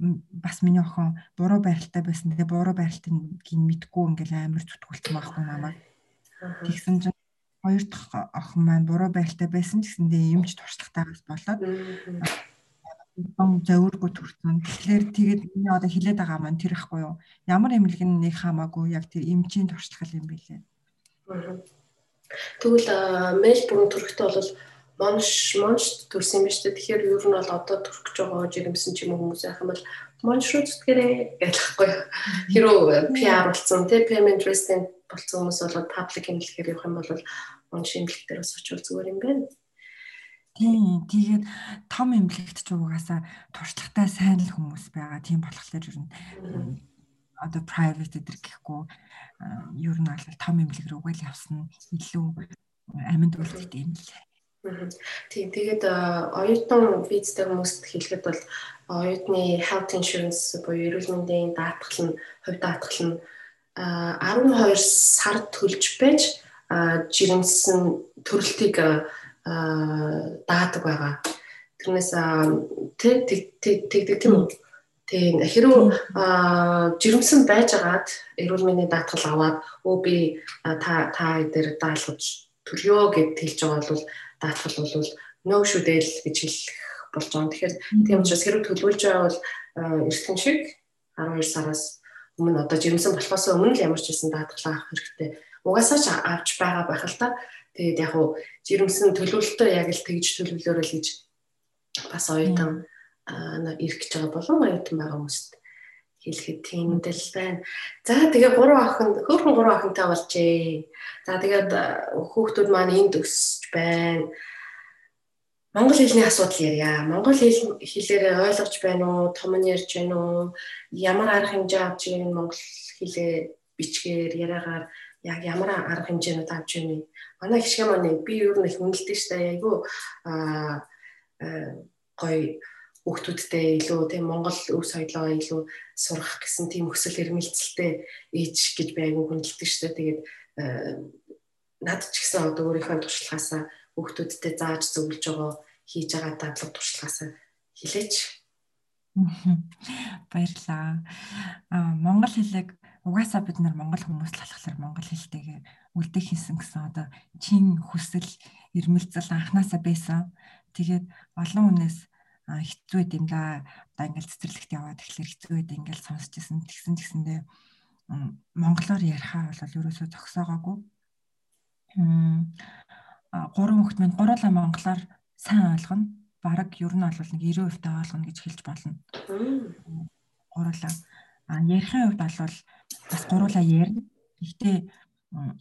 нь бас миний охин буруу байралтай байсан. Тэгээ буруу байралтыг мэдгүй ингээл амар зүтгүүлсэн байхгүй намайг. Тэгсэн чинь хоёр дахь охин маань буруу байралтай байсан гэсэндээ юмч туршлагатайгаас болоод он зөвөргөө төрсөн. Тэгэхээр тэгээд миний одоо хилээд байгаа маань тэр ихгүй юу? Ямар эмнэлэг нэг хамаагүй яг тэр эмчийн туршлага юм билээ. Тэгвэл Мельбурн төрөхтэй бол Монш Монш төрсөн юм шүү дээ. Тэгэхээр ер нь бол одоо төрөх гэж байгаа жирэмсэн ч юм уу хүмүүс юм бол Монш руу зүтгэрээ гэж байхгүй юу? Хэрвээ PR болсон тий payment resident болцсон хүмүүс бол паблик эмнэлгээр явах юм бол унш эмнэлэг дээр бас очивол зүгээр юм байна. Тийм. Тэгээд том эмнэлэгт ч угаасаа туршлагатай сайн л хүмүүс байгаа. Тийм болохоор ер нь одоо private эдэр гэхгүй ер нь бол том эмнэлэг рүү угаал явсан илүү аминд үлддэг юм л. Тийм. Тэгээд оюутан визтэй хүмүүст хэлэхэд бол оюутны health insurance буюу эрүүл мэндийн даатгал нь хувь даатгал нь 12 сар төлж байж жирэмсэн төрөлтийг даадаг байгаа. Тэрнээс тэгдэг тийм үү? Тийм хэрвээ жирэмсэн байж агаад эрүүл мэндийн даатгал аваад өө би та та дээр даалгавч төлөө гэд хэлж байгаа бол даатгал бол нөө шүү дээ л гэж хэлэх болж байгаа. Тэгэхээр тийм учраас хэрэг төлөвлөж байгаа бол эртхэн шиг 12 сараас өмнө одоо жирэмсэн болохоос өмнө л ямар ч байсан даатгалаа авах хэрэгтэй. Угаасаа ч авч байгаа байх л та. Тэгээд яг хуу жирэмсэн төлөвлөлтөө яг л тэгж төлөвлөөрөө л гэж бас оюутан ирэх гэж байгаа болон оюутан байгаа хүмүүст хэлэхэд тийм мэдэл байна. За тэгээ гурван охин хөөрхөн гурван охинтой болжээ. За тэгээд хүүхдүүд маань энд өсөж байна Монгол хэлний асуудал ярья. Монгол хэл хэлээр ойлгож байна уу? Том нь ярьж байна уу? Ямар арга хэмжээ авч ийм монгол хэлээ бичгээр яриагаар яг ямар арга хэмжээнүүд авч вэ? Манай гişгэ маань би ер нь их үнэлдэг дээ. Айгу аа гоё хүүхдүүдтэй илүү тийм монгол өв соёлоо илүү сурах гэсэн тийм өсөл эрмэлзэлтэй ээж гэж би айгу хүндэлдэг шүү дээ. Тэгээд над ч гэсэн одоо өөрийнхөө туршлагаасаа хүүхдүүдтэй зааж зөвлөж байгаа хийж байгаа дадлаг туршлагаас хэлээч. Баярлаа. Аа монгол хэлийг угаасаа бид нар монгол хүмүүс болохоор монгол хэлтэйгээ үлдэх хийсэн гэсэн одоо чин хүсэл ирмэлцэл анханасаа байсан. Тэгээд олон хүнээс хэцүү юм да. Одоо ингээл цэцэрлэгт яваад тэгэхээр хэцүү байд ингээл сонсч ирсэн. Тэгсэн тэгсэндээ монголоор ярихаа бол ерөөсөө зогсоогоогүй. М гурван хүүхэд минь гурлаа монголоор сайн ойлгоно. Бараг ер нь бол нэг 90% та ойлгоно гэж хэлж болно. Гурлаа. А ярихын хувьд бол бас гурлаа ярина. Гэхдээ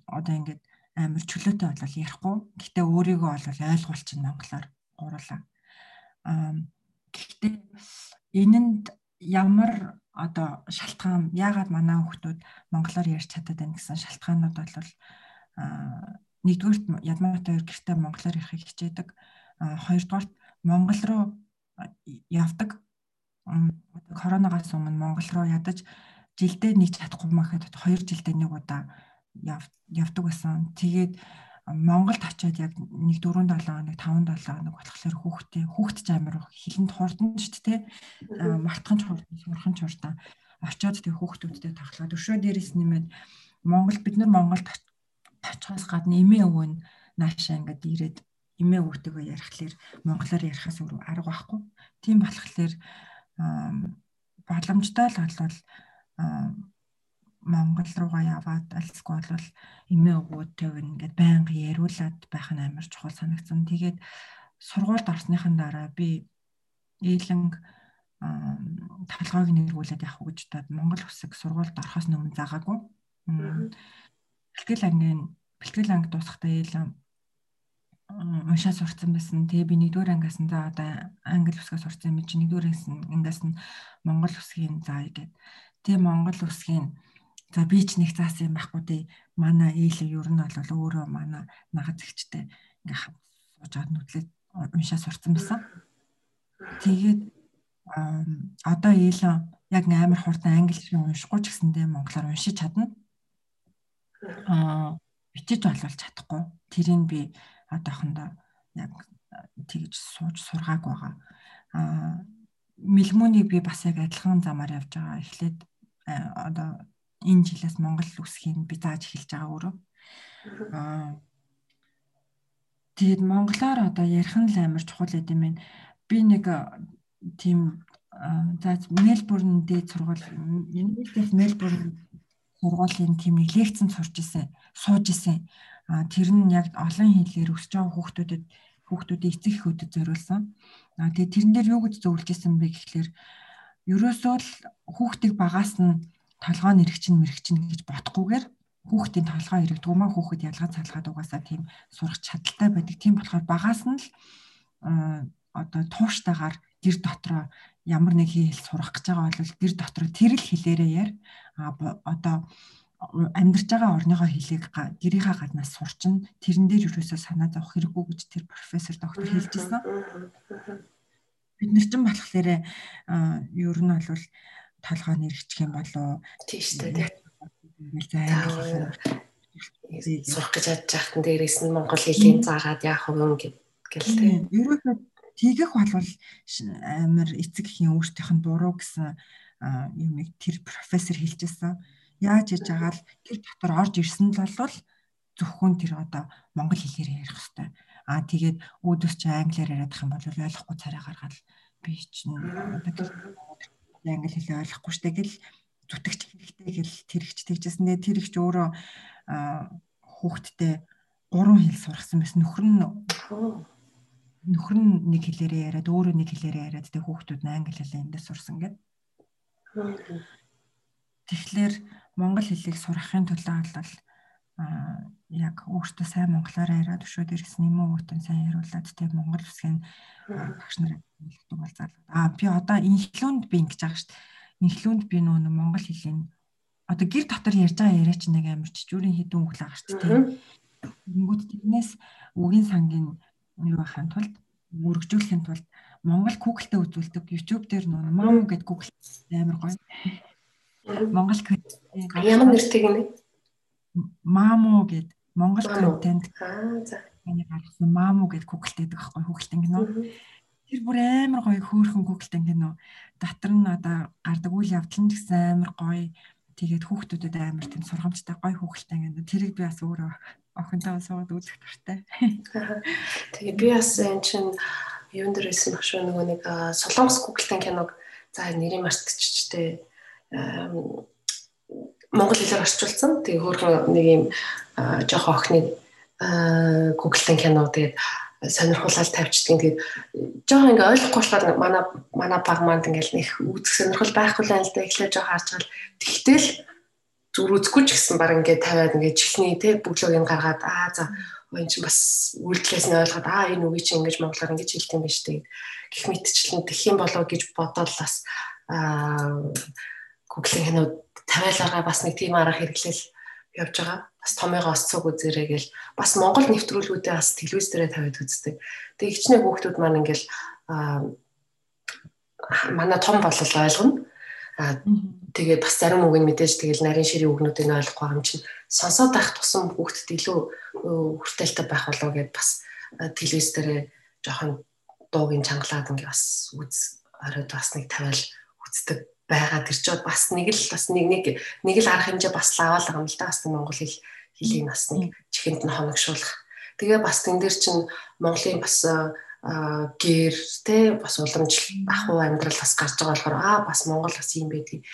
одоо ингээд амар чөлөөтэй бол ярихгүй. Гэхдээ өөрийгөө бол ойлгуулчин монголоор гурлаа. А гэхдээ энэнд ямар одоо шалтгаан яагаад манай хүмүүс монголоор ярьж чадаад байна гэсэн шалтгаанууд бол нэгдүгээр ядмаатай гэртээ монголоор ярихыг хичээдэг хоёрдугаарт Монгол руу явдаг коронавигаас өмнө Монгол руу ядаж жилдээ нэг чадахгүй махад 2 жилдээ нэг удаа явдаг байсан. Тэгээд Монголд очиод яг нэг 4 7 хоног 5 7 хоног болохоор хүүхдээ хүүхд ч амар хилэнд хурдан ч тэ мартхан ч хурдан сурхан ч хурдан очиод тэг хүүхдүүдтэй тоглоод өшөө дээрээс нэмээд Монгол бид нар Монголд очихоос гадна эмээ өвөө нь наашаа ингээд ирээд эмээ өвгтэйгөө ярихлаэр монголоор ярихаас өөр арга байхгүй. Тийм болохоор боломжтой л болвол Монгол руугаа яваад альсгүй бол эмээ өвгөөтэйг ингээд байнга яриулаад байх нь амар чухал санагдсан. Тэгээд сургуульд орсныхан дараа би ээлэнг талхайг нэргүүлээд явах гэж таад Монгол хүсэг сургуульд орохоос өмнө заагаагүй. Бэлтгэл ангийн бэлтгэл анги дуусахдаа ээлэн уншаа сурцсан байсан. Тэгээ би нэгдүгээр ангиас нь за одоо англи үсгээ сурцсан юм чи нэгдүгээр ангиас нь монгол үсгийн заая гэд. Тэгээ монгол үсгийн за би ч нэг заасан юм байхгүй тий. Манай ээлэг ер нь бол өөрөө манай нагад зэгчтэй ингээ сууж аваад нүдлээд уншаа сурцсан байсан. Тэгээд одоо ээлэн яг амар хурдан англи шиг уншихгүй ч гэсэндээ монголоор уншиж чадна. Аа бичиж болвол чадахгүй. Тэрийг би одоохондоо яг тэгж сууж сургааг байгаа. Аа мэлмөнийг би бас яг адилхан замаар явж байгаа. Эхлээд одоо энэ жилээс Монгол үсгийг би зааж эхэлж байгаа өөрөө. Аа тэгээд монголоор одоо ярих нь л амар чухал юм байна. Би нэг тийм за Мельбурн дээд сургууль University Мельбурн сургуулийн тийм нэг лекцэн сурч исэн, сууж исэн. А тэр нь яг олон хэлээр өсөж байгаа хүүхдүүдэд хүүхдүүдийн эцэг эхүүдэд зориулсан. А тэгээ тэрэн дээр юу гэж зөвлөж исэн бэ гэхлээр ерөөсөө л хүүхдийг багаас нь толгой нэрэгчин мэрэгчин гэж бодохгүйгээр хүүхдийн толгой ирэгдгүү маа хүүхэд ялгаа цалгаад угаасаа тийм сурах чадaltaй байдаг. Тийм болохоор багаас нь л одоо тууштайгаар гэр дотроо ямар нэг хэл сурах гэж байгаа бол гэр дотроо тэр л хэлээрээ яар. А одоо амьдарч байгаа орныхоо хэлийг гэрийнхаа гаднаас сурчин тэрэн дээр юусоо санаа зовох хэрэггүй гэж тэр профессор доктор хэлж ирсэн. Бид нар ч болохоор ер нь бол толгой нэрччих юм болоо тийш дээ. Ингээл англи сурах гэж чадж байхад дээрээс нь монгол хэлийг заагаад яах юм гэл тийм. Ерөөсөө тэгэх болвол амар эцэг ихийн өөртөөх нь буруу гэсэн юмыг тэр профессор хэлжсэн. Яаж яж агаал тэр дотор орж ирсэн л бол зөвхөн тэр одоо монгол хэлээр ярих хэрэгтэй. Аа тэгээд өөдөөс чи англиар яриадах юм бол ойлгохгүй царай гаргаад би чинь одоо англи хэлээ ойлгохгүй штэ гэл зүтгэж хэрэгтэй гэл тэр ихч тэгжсэн. Тэгээ тэр ихч өөрөө хүүхдтэй гурван хэл сургасан байсан. Нөхөр нь нөхөр нь нэг хэлээрээ яриад өөрөө нэг хэлээрээ яриад тэгээ хүүхдүүд нь англи хэлээ эндээ сурсан гэдэг. Тэгэхээр монгол хэлийг сурахын тулд бол яг өөртөө сайн монголоор яриад өшөөд ирсэн юм уу үтэн сайн яриулаад тэг монгол үсгийн багш нар хэлдэг бол зал. А би одоо инхлүүнд би ингэж байгаа шүү дээ. Инхлүүнд би нөө монгол хэлийг одоо гэр дотор ярьж байгаа яриа чинь нэг амар чичүүрийн хідэн үг л байгаа шүү дээ. Тэнгүүд тэрнээс үгийн сангийн юу байхын тулд мөрөгжүүлэхийн тулд Монгол Google-тэй үзүүлдэг YouTube дээр нөө Mamu гэдэг Google амар гоё. Монгол ямар нэртэй гинэ? Mamu гэдэг Монгол контент. Аа за. Миний гаргасан Mamu гэдэг Google-тэй байдаг байхгүй Google-тэй гинөө. Тэр бүр амар гоё хөөрхөн Google-тэй гинөө. Дотор нь одоо гардаг үйл явдал нь гэсэн амар гоё. Тэгээд хүүхдүүдэд амар тийм сургамжтай гоё хүүхэлтэй гинөө. Тэрийг би бас өөрөө охинтойгоо суугаад үзэх дуртай. Тэгээ би бас энэ чинь юун дээр ирсэн баг шүү нөгөө нэг Солонгос Google-тэй киног за нэрийг мартчихжээ. Монгол хэлээр орчуулсан. Тэгээ хөөрхөн нэг юм жоох охины Google-тэй кино тэгээд сонирхуулаад тавьчихдаг. Тэгээд жоохон ингээ ойлгохгүй болохоор манай манай баг манд ингээл нэг үзэх сонирхол байхгүй л байл да. Эхлээд жоох харж гал. Тэгтэл зүр үзэхгүй ч гэсэн баг ингээд тавиад ингээд чихний те бүглөөг нь гаргаад аа за энэ чинь бас үйлдэлээс нь ойлгоод аа энэ үгийг чинь ингэж монголоор ингэж хэлдэг юм биш тэгээд гих мэтчлэн тэх юм болоо гэж бодоод бас аа Google-ийн хянууд тавиалгаа бас нэг тийм арга хэрэглэл явж байгаа. Бас томьёогоо бас цуг үзэрэй гэл бас монгол нэвтрүүлгүүдээ бас телевиз дээрээ тавиад үздэг. Тэгээ хичнээн хүүхдүүд маань ингээл манай том болол ойлгоно Аа тэгээд бас зарим үг нь мэдээж тэгэл нарийн ширийн үгнүүдийг ойлгохгүй юм чинь сонсоод байх тусам хүүхдэд илүү хүртээлтэй байх болов гэд бас телевиз дээр жоохон дуугийн чангалаад ингээ бас үз оройд бас нэг тавиал үздэг байгаа тэр чинь бас нэг л бас нэг нэг нэг л арга хэмжээ бас лаваал байгаа юм л да бас Монгол хэл хэлийг бас нэг чихэнд нь хоногшуулах. Тэгээ бас тэн дээр чинь Монголын бас гэр те бас уламжлал ахуй амьдрал бас гарч байгаа болохоор аа бас Монгол бас юм байдгийг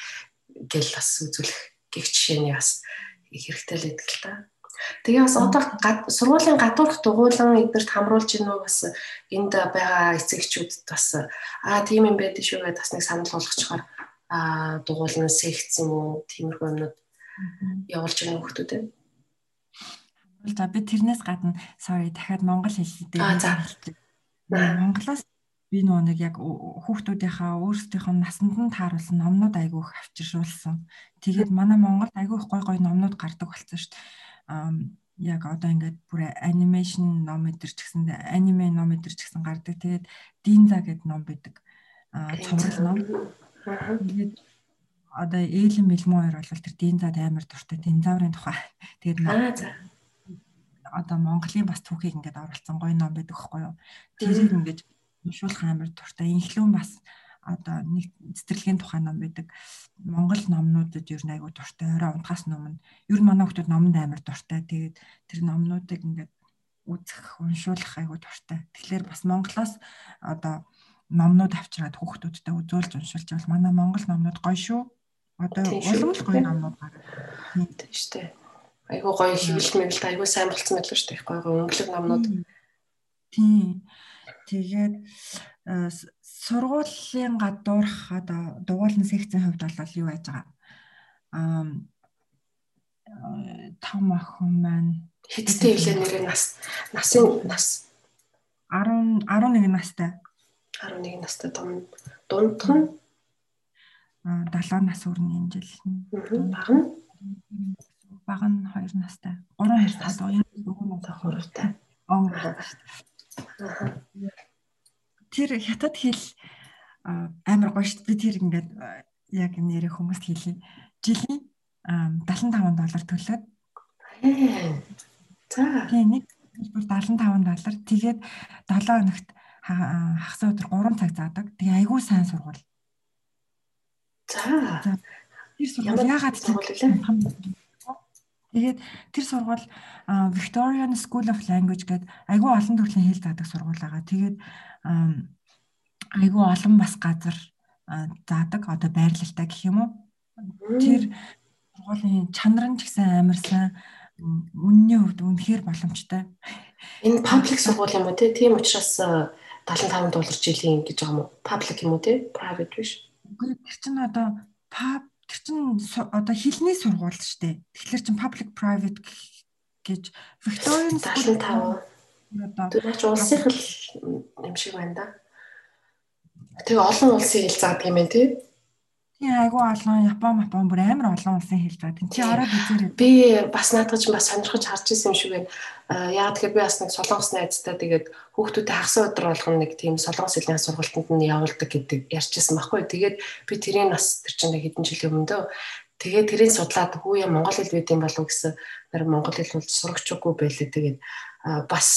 гэл бас үзүүлэх гих жишээний бас хэрэгтэй л байдаг л та. Тэгээ бас одоо сургуулийн гадуурх дугуйлан эднэрт хамруулж гинөө бас энд байгаа эцэгчүүд бас аа тийм юм байдаг шүү гэдээ бас нэг санал болгочихоор аа дугуйлан секц юм уу тиймэрхүү юмнууд явуулж байгаа хүмүүстэй. За би тэрнээс гадна sorry дахиад монгол хэл дээр Монголоос би нөгөө нэг яг хүүхдүүдийнхаа өөрсдийнх нь насанд нь тааруулсан номнууд айгүйх авчиршуулсан. Тэгээд манай Монголд айгүйх гой гой номнууд гардаг болсон шүү дээ. Яг одоо ингээд бүр анимашн ном өдр ч гэсэн аниме ном өдр ч гэсэн гардаг. Тэгээд Динза гэдэг ном байдаг. Аа цуврал ном. Тэгээд одоо ээлэн мэлмүү хоёр бол тэр Динзад амар дуртай. Динзаврын тухай. Тэгээд одоо Монголын бас түүхийг ингээд оруулсан гоё ном байдаг байхгүй юу. Тэрийг ингээд уншуулах амар дуртай. Инхлүүн бас одоо нэг цэцэрлэгийн тухай ном байдаг. Монгол номнуудад ер нь айгу дуртай. Орой унтахаас өмнө ер нь манай хүмүүс номонд амар дуртай. Тэгээд тэр номнуудыг ингээд үзэх, уншуулах айгу дуртай. Тэгэхээр бас Монголоос одоо номнууд авчираад хүүхдүүдтэй үзүүлж уншуулж байвал манай монгол номнууд гоё шүү. Одоо улам л гоё номнууд гараад. Тийм шүү дээ айгүй гоё хэвлэл мэвэлт айгүй сайн болцсон байлгүй шүү дээ. Гоё өнгөлөг номнууд. Тийм. Тэгээд э, сургуулийн гадуурх одоо дугуулны секцийн хувьд бол юу байж байгаа? Аа том охин маань хэдтэй хилээ нэрээ нас насын нас 10 11 настай. 11 настай том дундх нь а 70 нас өрн энэ жил. Бага нь бага нь 2 настай. 3 2 настай нөгөө настай хуруутай. Он. Тэр хятад хэл амар гоё шүү дээ. Би тэр ингээд яг нэрээ хүмүүст хэлье. Жилийн 75 доллар төлөөд. За. Тийм нэг бүр 75 доллар. Тэгээд 7 хоногт хагас өдөр 3 цаг заадаг. Тэгээ айгүй сайн сургууль. За. Тэр сургууль яагаад сургууль Тэгээд тэр сургууль Victorian School of Language гэдэг айгүй олон төрлийн хэл заадаг сургууль байгаа. Тэгээд айгүй олон бас газар заадаг одоо байрлалтай гэх юм уу. Тэр сургуулийн чанар нь ч гэсэн амар сайн үнний хувьд үнэхээр боломжтой. Энэ паблик сургууль юм уу те? Тийм учраас 75 доллар жилийн гэж байгаа юм уу? Паблик юм уу те? Private биш. Үгүй тэр чинь одоо pub тэр чинь одоо хилний сургууль шүү дээ. Тэгэхээр чин public private гэж Victorian 75 одоо ч улсын хэл юм шиг байна да. Тэгээ олон улсын хэл заадаг юм байна тий. Тийм айгүй олон Япон, Япон бүр амар олон улсын хэл заадаг. Чи ороод үзээрэй. Би бас наадах чинь бас сонирхож харж ирсэн юм шиг байна. Яагаад тэгэхээр би бас нэг солонгос найзтай тэгээд хүүхдүүдэд хагас өдөр болгоно нэг тийм солонгос хэлний сургалтанд нь явуулдаг гэдэг ярьжсэн байхгүй. Тэгээд би тэрийг бас тэр чинь хэдэн жилийн өмнө дөө Тэгээд тэрийг судлаад хүү яа монгол хэл байд юм болов гэсэн нэр монгол хэл бол сурагчгүй байлээ. Тэгээд бас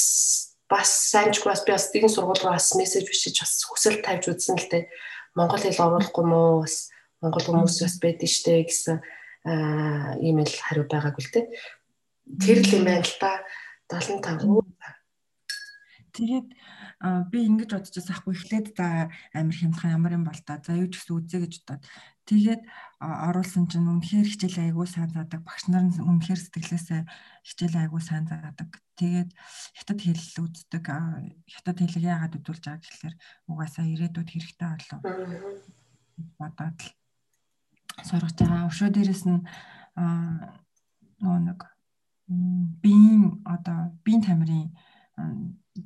бас сайнчгүй бас би бас нэгэн сургууль руу бас мессеж бичиж бас хүсэл тавьж үзсэн л дээ. Монгол хэл оруулахгүй мó бас монгол хүмүүс бас байдэн штэ гэсэн имэйл хариу байгааг үл тээ. Тэр л юм байна л та 75. Тэгээд би ингэж бодож байсан ахгүй эхлээд за амир хямдхан ямар юм бол та. За юу ч гэсэн үзье гэж бодоод. Тэгээд оруулсан чинь үнэхээр хичээл айгуу сайн заадаг. Багш нар нь үнэхээр сэтгэлээсээ хичээл айгуу сайн заадаг. Тэгээд хятад хэл үздэг. Хятад хэлийг яагаад хөдөлж байгаа гэхэлэр угаасаа ирээдүйд хэрэгтэй болов бодоод л сургаж байгаа өшөө дээрэс нь нөгөө нэг биеийн одоо биеийн тамирын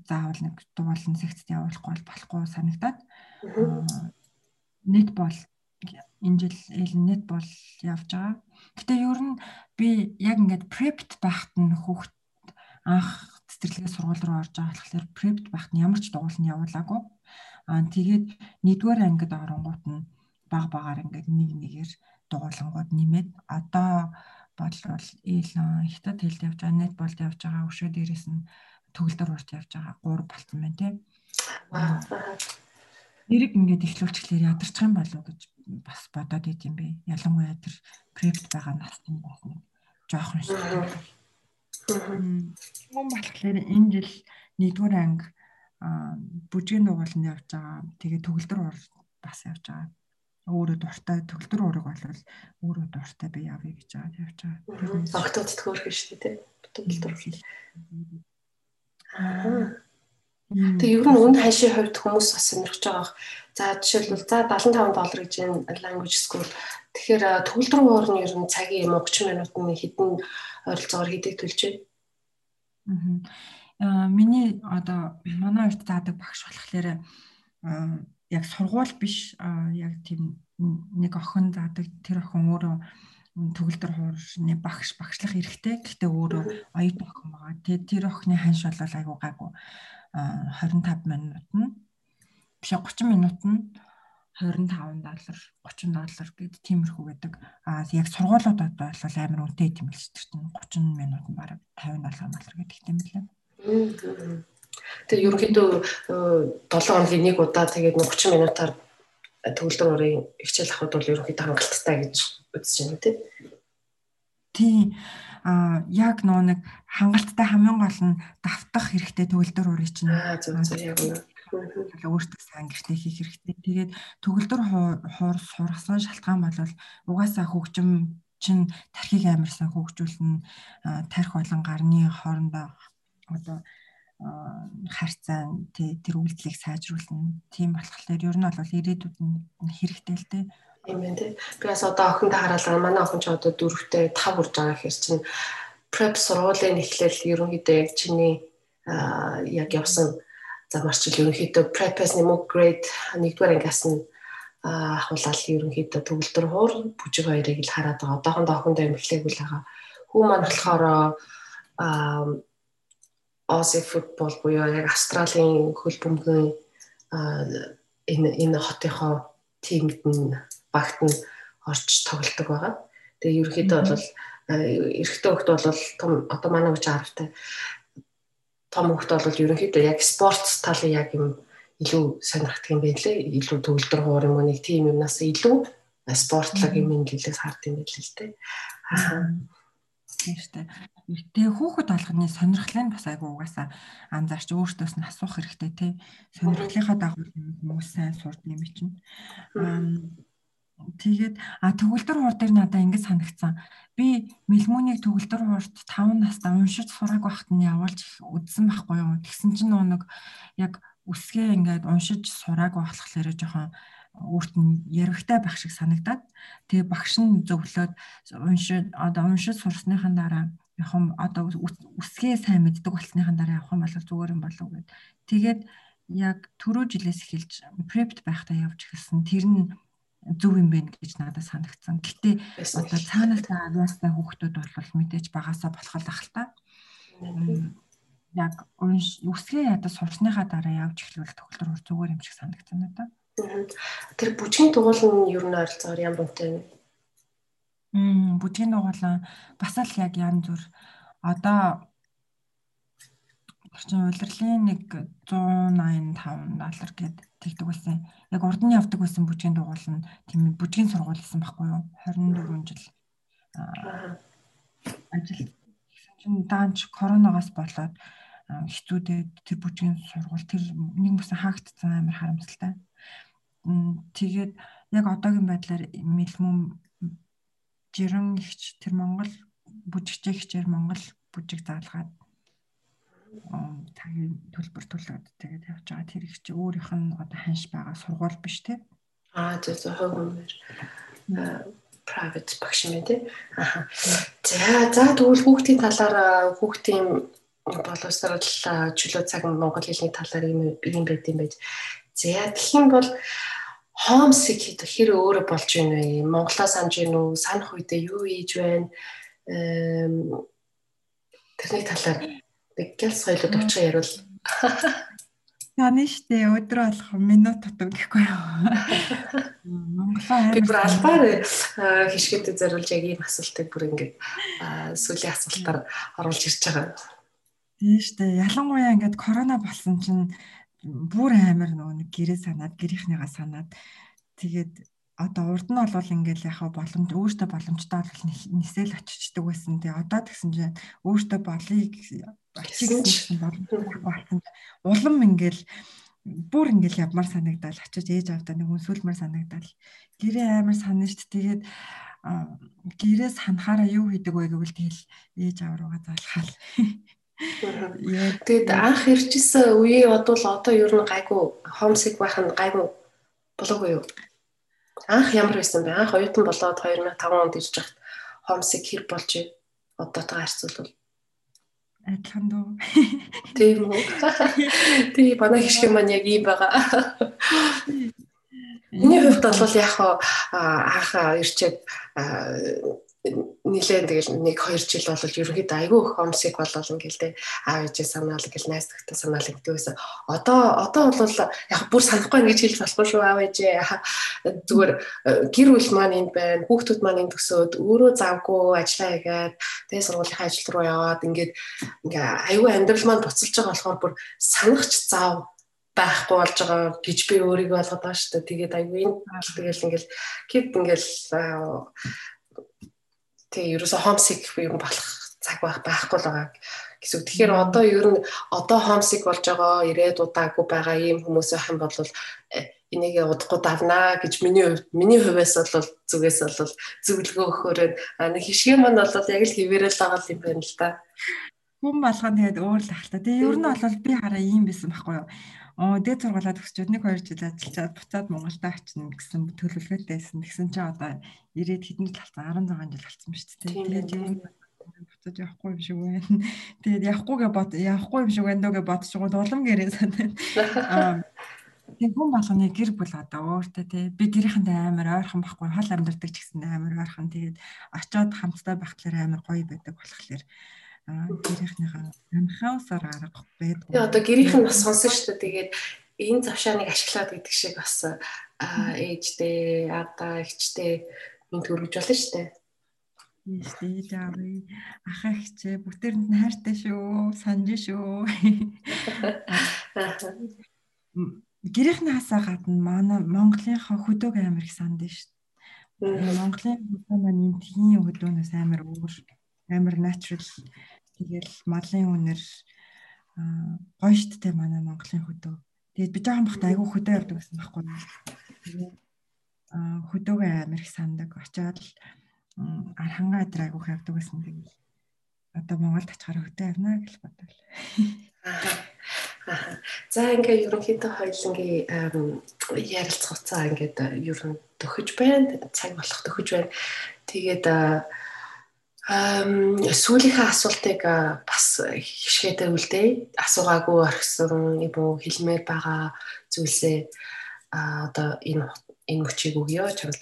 заавал нэг дуулан секцэд явуулахгүй болохгүй санагдаад нет бол энэ жил элнет бол явж байгаа. Гэтэ ер нь би яг ингээд prepped байхад нь хүүхд анх цэцэрлэгээ сургууль руу орж байгаа болохоор prepped байхад нь ямар ч дугуйлан явуулаагүй. Аа тэгээд нэгдүгээр ангид оронгууд нь баг багаар ингээд нэг нэгээр дугуулангууд нэмээд одоо бодлол ил хятад хэлд явж байгаа, нет болд явж байгаа, өшөө дээрээс нь төгөлдөр урт явж байгаа 3 болцсон байна тий. Нэрийг ингээд ихлүүлчихлээр ядарчих юм болов уу гэж бас бодоод идэв юм бэ. Ялангуяа тэр препт байгаа насны бас нэг жоохон шиг. Мөн болохоор энэ жил нэгдүгээр анги бүжгийн дугууланд явж байгаа. Тэгээ төгөлдөр урт бас явж байгаа өөрөө дуртай төгөлдөр уурыг бол өөрөө дуртай би явъя гэж байгаа явж байгаа. Октод төхөөрөх шүү дээ төгөлдөр. Тэгээ ер нь үн хашийн хувьд хүмүүс бас сонирхож байгаа. За жишээлбэл за 75 доллар гэж энэ language school. Тэгэхээр төгөлдөр уур нь ер нь цагийн юм 30 минутын хэдэн ойролцоогоор хэдийг төлж байна? Аа миний одоо манай урт заадаг багш болохоор яг сургууль биш яг тийм нэг охин заадаг тэр охин өөрөө төгөлдөр хуурны багш багшлах эрхтэй гэхдээ өөрөө оюутан охин байгаа. Тэгээд тэр охины ханш бол айгуу гайгүй 25 минут нь биш 30 минут нь 25 доллар 30 доллар гэд тиймэрхүү гэдэг. Аа яг сургуулиудад бол амар үнэтэй юм л шүү дээ. 30 минут нь бараг 50 доллар гэдэг юм лээ. Тэгээ ерөнхийдөө 7 э, хоногийн нэг удаа тэгээд 30 минутаар төгөлдөр урын хичээл авахд бол ерөнхийдөө хангалттай гэж үзэж байна тийм. Тийм а яг нөө нэг хангалттай хамгийн гол нь давтах хэрэгтэй төгөлдөр урыг чинь зөв зөв яг үнэ өөртөө сайн гэртээ хийх хэрэгтэй. Тэгээд төгөлдөр хуур сургасан шалтгаан бол угаасаа хөгжим чинь тархийг амарсан хөгжүүлнэ тарих болон гарны хоорондоо одоо харьцаа тэр үйлдэлийг сайжруулна. Тийм болохоор ер нь бол ирээдүйд нь хэрэгтэй л дээ. Тийм ээ тий. Би бас одоо охиндоо хараалаа манай охин ч одоо дөрөвтэй 5 урж байгаа гэхэр чинь prep сургуулийн эхлэл ерөнхийдөө яг чиний яг явсан замарчил ерөнхийдөө prep-ээс нэмэг grade 1-р ангиас нь ахуулаад ерөнхийдөө төгөлдөр хуур бүжиг хоёрыг л хараад байгаа. Одоохондоо охиндоо юм эхлэегүй л байгаа. Хүү маань болохоор Aussie football буюу яг Австралийн хөл бөмбөгийн энэ энэ хотынхоо тимд нь багт нь орж тоглолдог байгаа. Тэгээ ерөнхийдөө бол эрэгтэй хөлт бол том одоо манай хүч 10-тай том хөлт бол ерөнхийдөө яг спорт талын яг юм илүү сонирхдаг юм байна лээ. Илүү төгөлдөр хуур юм уу нэг тийм юмнаас илүү спортлог юм ингэлээс хард юм байл л дээ. Аа. Тийм шүү дээ. Тэгээ хүүхэд болгоны сонирхлын бас айгу угаасаа анзаарч өөртөөс нь асуух хэрэгтэй тий. Сонирхлынхаа дагуу хүмүүс сайн сурд юм чинь. Тэгээд а төгөлдөр хуур дээр надаа ингэж санагцсан. Би мэлмүүнийг төгөлдөр хуурт 5 настай уншиж сурааг байхад нь явуулж үзсэн байхгүй юу. Тэгсэн чинь нэг яг үсгээ ингээд уншиж сурааг болохоор жоохон өөрт нь яригтай байх шиг санагдаад тэгээ багш нь зөвлөөд уншид одоо уншид сурсныхан дараа яг юм одоо үсгээ сайн мэддэг болсныхан дараа явах юм бол зүгээр юм болов гэд. Тэгээд яг түрүү жилээс эхэлж препт байхдаа явж эхэлсэн. Тэр нь зөв юм байна гэж надад санагдсан. Гэтэ одоо цаанаас авиастай хүүхдүүд бол мэдээж багасаа болох л ах л та. Яг үсгээ ядаж сурсныхаа дараа явж эхлүүл төгөлдөр зүгээр юм шиг санагдсан надад. Тэр бүжгийн дугуйл нь ер нь ойролцоогоор ямар үнэтэй вэ? Мм бүжгийн дугуйлан бас л яг янз бүр одоо чинь улирлын нэг 185 доллар гээд тэгдэг байсан. Яг урд нь явдаг байсан бүжгийн дугуйл нь тийм бүжгийн сургууль гэсэн байхгүй юу? 24 жил ажил чинь даанч коронавигоос болоод хэцүүдээ тэр бүжгийн сургууль тэр нэг бүсэн хаагдсан амар харамсалтай. Тэгээд яг одоогийн байдлаар мэлмүм жирэн ихч тэр Монгол бүжигчээ хичээр Монгол бүжиг заалгаад цагийн төлбөр төлөөд тэгээд явж байгаа. Тэр их чи өөрийнх нь одоо ханш байгаа сургууль биш те? Аа зөв зөв хөвгөмөр private багш юм тий. За за тэгвэл хүүхдийн талаар хүүхдийн боловсрал чөлөө цаг монгол хэлний талаар юм юм байд юм байж. За тэгэх юм бол homesick хэд хэр өөрө болж байна вэ? Монголоо санаж гин үү? Санах үедээ юу хийж байна? Тэрний талаар нэг гялс соёлод очих ярил. Таны штэ өдрөө болох минут тутав гэхгүй юу? Монголоо би бүр албаар хишгэдэд зориулж яг ийм асуултыг бүр ингээд сүүлийн асуултаар оруулж ирж байгаа. Тийм штэ ялангуяа ингээд корона болсон чинь бүр амар нөгөө нэг гэрээ санаад гэрийнхнийгаа санаад тэгээд одоо урд нь бол ингээл яхаа боломж өөртөө боломжтой бол нисэл очичдаг байсан. Тэгээ одоо тэгсэн чинь өөртөө болыг очиж болсон. Улам ингээл бүр ингээл явмаар санагдал очиж ээж авдаа нэг үнсүүлмээр санагдал гэрээ амар санаа штт тэгээд гэрээс ханахаараа юу хийдэг вэ гэвэл тэгэл ээж авруугаа залхаал Тэгэд анх ирчихсэн үеий бодвол одоо ер нь гайгүй homesick байх нь гайгүй болоогүй юу? Анх ямар байсан бэ? Анх оюутан болоод 2005 онд ирж хахад homesick хэр болж вэ? Одоотойгоо харьцуулбал адилхан дөө. Тийм үү. Тий, манай хишгэ маань яг ийм байгаа. Миний хувьд бол яг анх ирчээд нилээн тэгэл нэг 2 жил бол ерөнхийдөө айгүй их хомсик болол ингээл те аав ээжээ санаал ингээл найз нөхдөд санаал гэдэг байсан. Одоо одоо бол яг бүр санахгүй гэж хэлж болохгүй шүү аав ээжээ зүгээр э, гэр бүл маань энд байна. Хүүхдүүд маань энд төсөөд өөрөө завгүй ажиллаа хийгээд тэгээ сургуулийн ажил руу яваад ингээд ингээ айгүй амьдрал маань буцалж байгаа болохоор бүр санахч зав байхгүй болж байгаа гэж би өөрийгөө болгоод байгаа шүү дээ. Тэгээд айгүй энэ тэгэл ингээл кит ингээл тэгээ ерөөсө homesick юм болох цаг байх байхгүй л байгаа гэсэн. Тэгэхээр одоо ер нь одоо homesick болж байгаа ирээд удаагүй байгаа ийм хүмүүс байх юм бол э, энийг удахгүй давнаа гэж миний хувьд миний хувьас бол зүгээс бол зөвлөгөө өгөхөөр нэг хишгээ маань бол яг л хിവэрэл байгаа юм байна л да. Хүн болгоо тэгээд өөр л ахalta. Тэгээ ер нь бол би хараа ийм байсан байхгүй юу? Оо дээд сургуулаа төгсчөөд нэг хоёр жил ажиллаад буцаад Монголд очино гэсэн төлөвлөгөөтэйсэн. Тэгсэн чинь одоо ирээд хэдэн жил болсон 16 жил болсон шүү дээ. Тэгээд юм буцаж явахгүй юм шиг байна. Тэгээд явахгүйгээ бод явахгүй юм шиг байна дөөгээ бодчихгоо улам гэрээ санаа. Аа тэг хүн болгоны гэр бүл одоо өөртөө тий би гэрийнхэнтэй амар ойрхон байхгүй хол амьдардаг ч гэсэн амар ойрхон тэгээд очиод хамтдаа байхлаар амар гоё байдаг болохоор гэрийнхнийхээ амхаусаар арга байдаг. Тэгээ одоо гэрийнх нь бас сонсон шүү дээ. Тэгээд энэ завшааныг ашиглаад гэдэг шиг бас ээжтэй, адаа, эгчтэй минь төрөж болно шүү дээ. Ийш ээж аавыг ах ахчээ бүгдээрэнд нь хайртай шүү. Санж шүү. Гэрийнхний хасаа гадна манай Монголынхаа хөдөг амир их санд шүү. Монголын хөдөө маань энэ тгийн хөдөөнөөс амар өөр амар natural тэгэл малын үнэр гоё шттэй манай Монголын хөдөө. Тэгээд би жоохон бахта айгүй хөдөө явдаг гэсэн байхгүй. Тэгээд хөдөөгөө амар их сандаг. Очоод архангаа дээр айгүй явдаг гэсэн тэгээд одоо Монголд очихоор хөдөө явна гэж бодвол. За ингээ ерөнхийдөө хоёлынгийн ярилцах хугацаа ингээд ер нь төхөж байна. Цаг болох төхөж байна. Тэгээд Эм сүүлийнхээ асуултыг бас хишгээдээ үлдээ. Асуугаагүй орхисон юм хэлмээр байгаа зүйлсээ одоо энэ энэ мөчийг өгье чамд.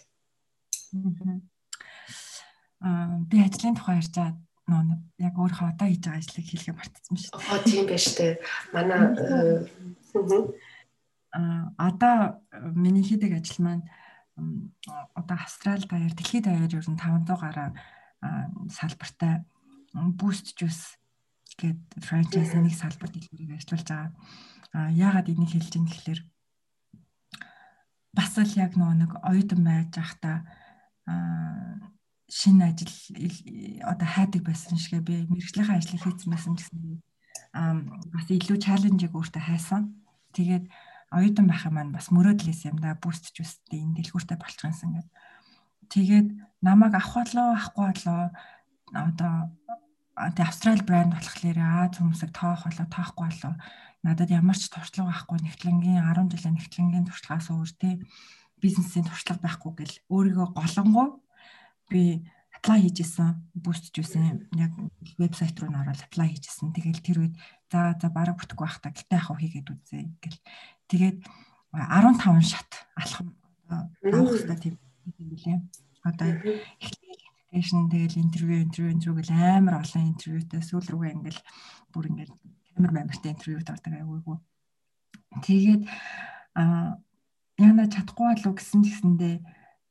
Аа би ажлын тухай ярьж байгаа нөө яг өөрөө одоо хийж байгаа ажлыг хэлгээ мартсан шүү дээ. Аа тийм байж тээ. Манай аа одоо миний хийдэг ажил маань одоо Австрали даяар дэлхийд даяар ер нь 500 гаруй салбартай boost juice гэдэг франчайз нэг салбарт дэлгүүрийг ажиллуулж байгаа. А яагаад энийг хэлж ийм гэхээр бас л яг нөгөө нэг оюутан байж байхдаа шинэ ажил одоо хайдаг байсан шигэ би мэрэгжлийн ажлыг хийсэн байсан гэсэн бас илүү чаленжийг өөртөө хайсан. Тэгээд оюутан байх юм маань бас мөрөөдлөөс юм да boost juice-тэй энэ дэлгүүртэй болчихсон гэдэг. Тэгээд намайг авах болоо авахгүй болоо. Одоо тэ австрал брэнд болохоор Аз хүмүүсийг тоох болоо тоохгүй болоо. Надад ямар ч туршлага байхгүй нэгтлэнгийн 10 жилийн нэгтлэнгийн туршлагаас өөр тэ бизнесийн туршлага байхгүй гэл өөрийгөө голонгоо. Би apply хийжсэн juice-ийн яг вебсайт руу н ороод apply хийжсэн. Тэгэл тэр үед за за бараг бүтэхгүй байх та гэлтэй ах уу хийгээд үзье гэл. Тэгээд 15 шат алхам авах хэрэгтэй тийм юм билээ одоо application тэгэл интервью интервью интервью гэл амар олон интервьютэй сүүл рүүгээ ингээл бүр ингээл амар баймартай интервьюд ордог айгүйгүй. Тэгээд а яна чадахгүй болов гэсэн чигсэндээ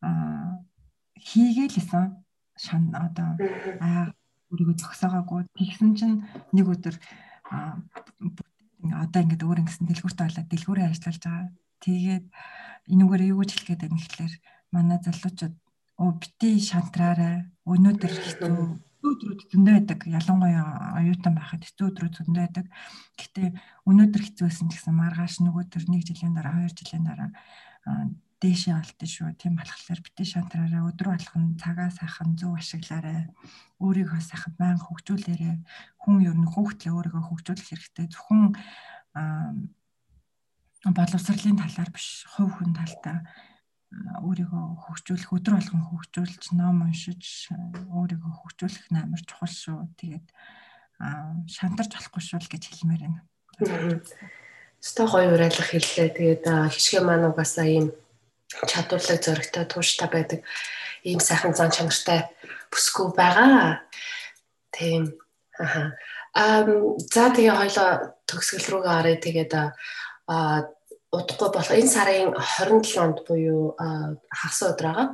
а хийгээлсэн шан одоо аа өөрийгөө зогсоогаагүй тэгсэн чинь нэг өдөр а одоо ингээд өөр ингэсэн дэлгүүртээ болоод дэлгүүрээ ажиллаж байгаа. Тэгээд энүүгээр юу гэж хэлгээд байна гэхэлэр манай залуучууд оо бити шантраарай. Өнөөдөр хэцүү өдрүүд зөндөө байдаг. Ялангуяа оюутан байхад хэцүү өдрүүд зөндөө байдаг. Гэтэ өнөөдөр хэцүүсэн гэсэн маргааш нөгөөдөр 1 жилийн дараа 2 жилийн дараа дээшээ олдсон шүү. Тийм болохоор бити шантраараа өдрө болгон цагаа сайхан зөв ашиглаарай. Өөрийгөө сайхан баян хөгжүүлээрэй. Хүн ер нь хүүхдлээ өөрийгөө хөгжүүлэх хэрэгтэй. Зөвхөн боловсролын талаар биш, хувь хүн талдаа өөрийгөө хөгжүүлэх өдөр болгон хөгжүүлж ном уншиж өөрийгөө хөгжүүлэх амар чухал шүү. Тэгээд шантарч болохгүй шүү л гэж хэлмээр байна. Сто гоё уриалга хэллээ. Тэгээд хишгэ маань угаасаа ийм чадварлаг зөрөгтэй тууштай байдаг. Ийм сайхан зан чанартай бүсгүй байгаа. Тийм. Аха. Ам за тэгээ хоёлоо төгсгөл рүүгээ оръё. Тэгээд а удахгүй болох энэ сарын 27-нд буюу хагас өдөр байгаа.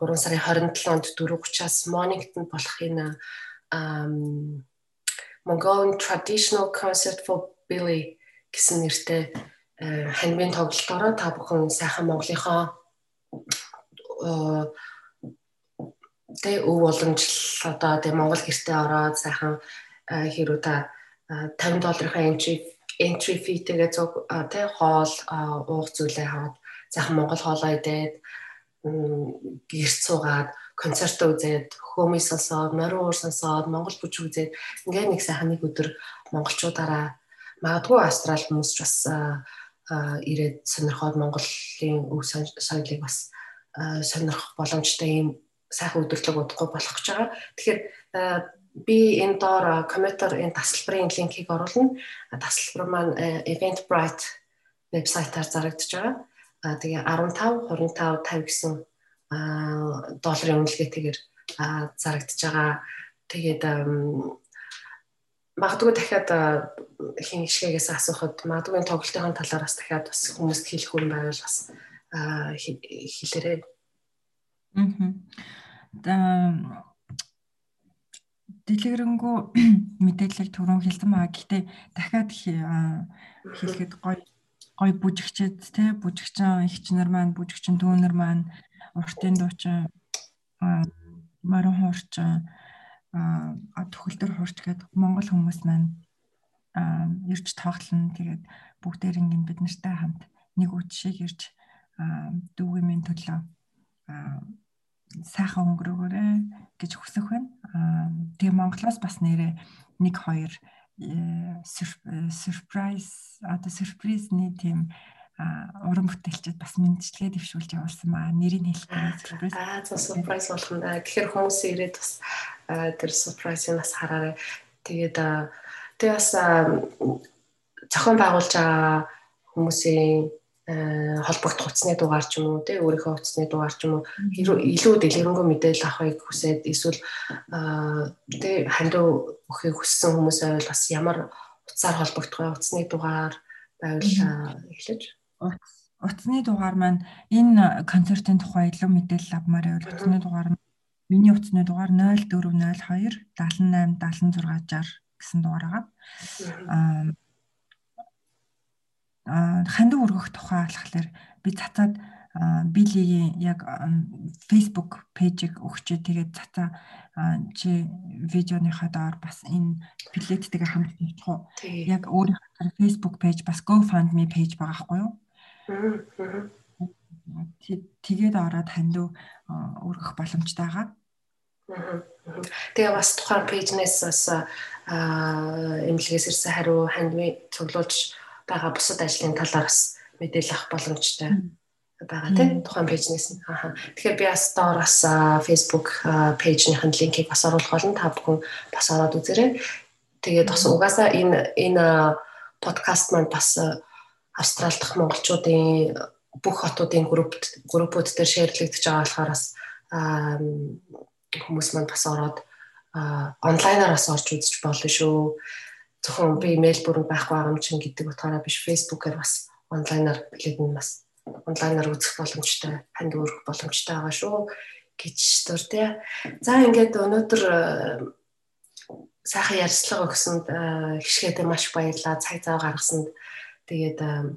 3 сарын 27-нд 4:30-аас Mornington болох энэ Mongolian Traditional Concert for Billy гэсэн нэртэй ханивын тоглолтоороо та бүхэн сайхан Монголынхоо тэ өв уламжлал одоо тэ Монгол гэртээ ороод сайхан хэрүү та 50 долларын entry entry fee тэгээ зөв тэ хоол уух зүйлээ хаваад сайхан Монгол хоолоо идээд гэрт суугаад концерт үзээд хөөмий сонсоод морин уур сонсоод Монгол бүч үзээд ингээ нэг сайхан нэг өдөр монголчуудаараа магадгүй австрал хүмүүс ч бас ирээд сонирхоод Монголын өв соёлыг бас сонирхох боломжтой ийм сайхан өдөрлөг удахгүй болох гэж байгаа. Тэгэхээр би энэ доор комментор энэ тасалбарын линкийг оруулна. Тасалбар маань Eventbrite вебсайтаар зарагдаж байгаа. А тэгээ 15 25 50 гэсэн долларын үнэлгээтэйгээр зарагдаж байгаа. Тэгээд магадгүй дахиад хин гişгээс асуухад магадгүй тоглолтын талаар бас дахиад бас хүмүүст хэлэх хүн байвал бас хэлээрэй. Аа дэлгэрэнгүй мэдээлэл түрүүн хэлсэн байгаа. Гэхдээ дахиад хэлэхэд гоё гоё бүжигчэд те бүжигчин ихчнэр маань бүжигчин дүүнэр маань уртын дуучин морин хуурчин а төгөлдөр хуурч гэдэг монгол хүмүүс маань ирж тоглоно. Тэгээд бүгдээр ингэ бид нартай хамт нэг үтшиг ирж дүүгэмийн төлөө сайхан өнгөрөөгөөрэй гэж хүсэх байна. Тэгээ Монголоос бас нэрээ 1 2 сюрприз одоо сюрпризний тийм уран бүтээлчд бас мэдчилгээ дэвшүүлж явуулсан маа нэрийг хэлэхгүй сюрприз. Аа сюрприз болох юм да. Тэгэхээр хүмүүс ирээд бас тэр сюрпризыг бас хараарай. Тэгээд тэгээ бас зохион байгуулж байгаа хүмүүсийн холбогдох утасны дугаар ч юм уу тий өөрийнхөө утасны дугаар ч юм уу. Илүү дэлгэрэнгүй мэдээлэл авахыг хүсээд эсвэл тий хандив өгөхийг хүссэн хүмүүсээ бол бас ямар утсаар холбогдох вэ? Утасны дугаар байвал эхлэж. Утасны дугаар маань энэ концертын тухай илүү мэдээлэл авмаар байвал утасны дугаар нь миний утасны дугаар 0402 78 76 60 гэсэн дугаар байгаа. Хандив өргөх тухай болохоор би цацаад билийн яг Facebook пэйжийг өгчээ тэгээд цацаа чи видеоныхаа доор бас энэ билеттэйгээ хамт хийчих уу. Яг өөрийнхөө Facebook пэйж бас GoFundMe пэйж байгаа хгүй юу? Тэгээд ороод хандив өргөх боломжтой байгаа. Тэгээ бас тухайн пэйжнээс бас эмнэлгээс ирсэн хариу хандив цуглуулж байгаа бусад ажлын талаар бас мэдээлэл авах боломжтой байгаа тийм тухайн пэйжнээс нь. Аа. Тэгэхээр би бас доороос Facebook пэйжнийхэн линкийг бас оруулах болно. Та бүхэн бас ороод үзээрэй. Тэгээд бас угаасаа энэ энэ подкаст маань бас Австрал дахь монголчуудын бүх хотуудын групп группууд дээр шеэрлэгдэж байгаа болохоор бас хүмүүс маань бас ороод онлайнаар бас орж үзэж болно шүү зөвхөн би Мельбурнд байхгүй юм чинь гэдэг утгаараа биш фэйсбүүкээр бас онлайнаар билет нь бас онлайнаар үзэх боломжтой, ханд өргөх боломжтой байгаа шүү гэж төр тий. За ингээд өнөөдөр э, сайхан ярьцлага өгсөнд э, хишгээдээ маш баярлалаа. Цаг зав гаргасанд тэгээд э,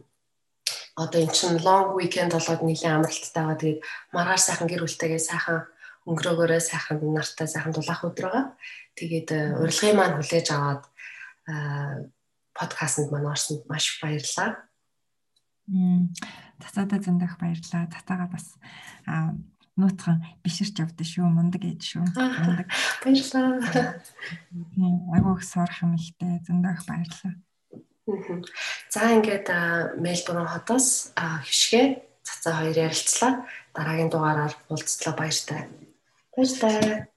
одоо эн чинь long weekend болоод нэлийн амралттай байгаа. Тэгээд маргааш сайхан гэр бүлтэйгээ сайхан өнгөрөөгөөрөө сайхан нартай сайхан дулаах өдөр байгаа. Тэгээд урилгын маань хүлээж аваад подкастт маань орсонд маш баярлалаа. Тацаада зөндөх баярлалаа. Татаага бас нууцхан биширч явдсан шүү. Мундаг ээж шүү. Мундаг. Баярлалаа. Агуух сурах юм ихтэй зөндөх баярлалаа. За ингээд Мельбурн хотоос хишгээ цацаа хоёр ярилцлаа. Дараагийн дугаараар уулзтлаа баяртай. Баяртай.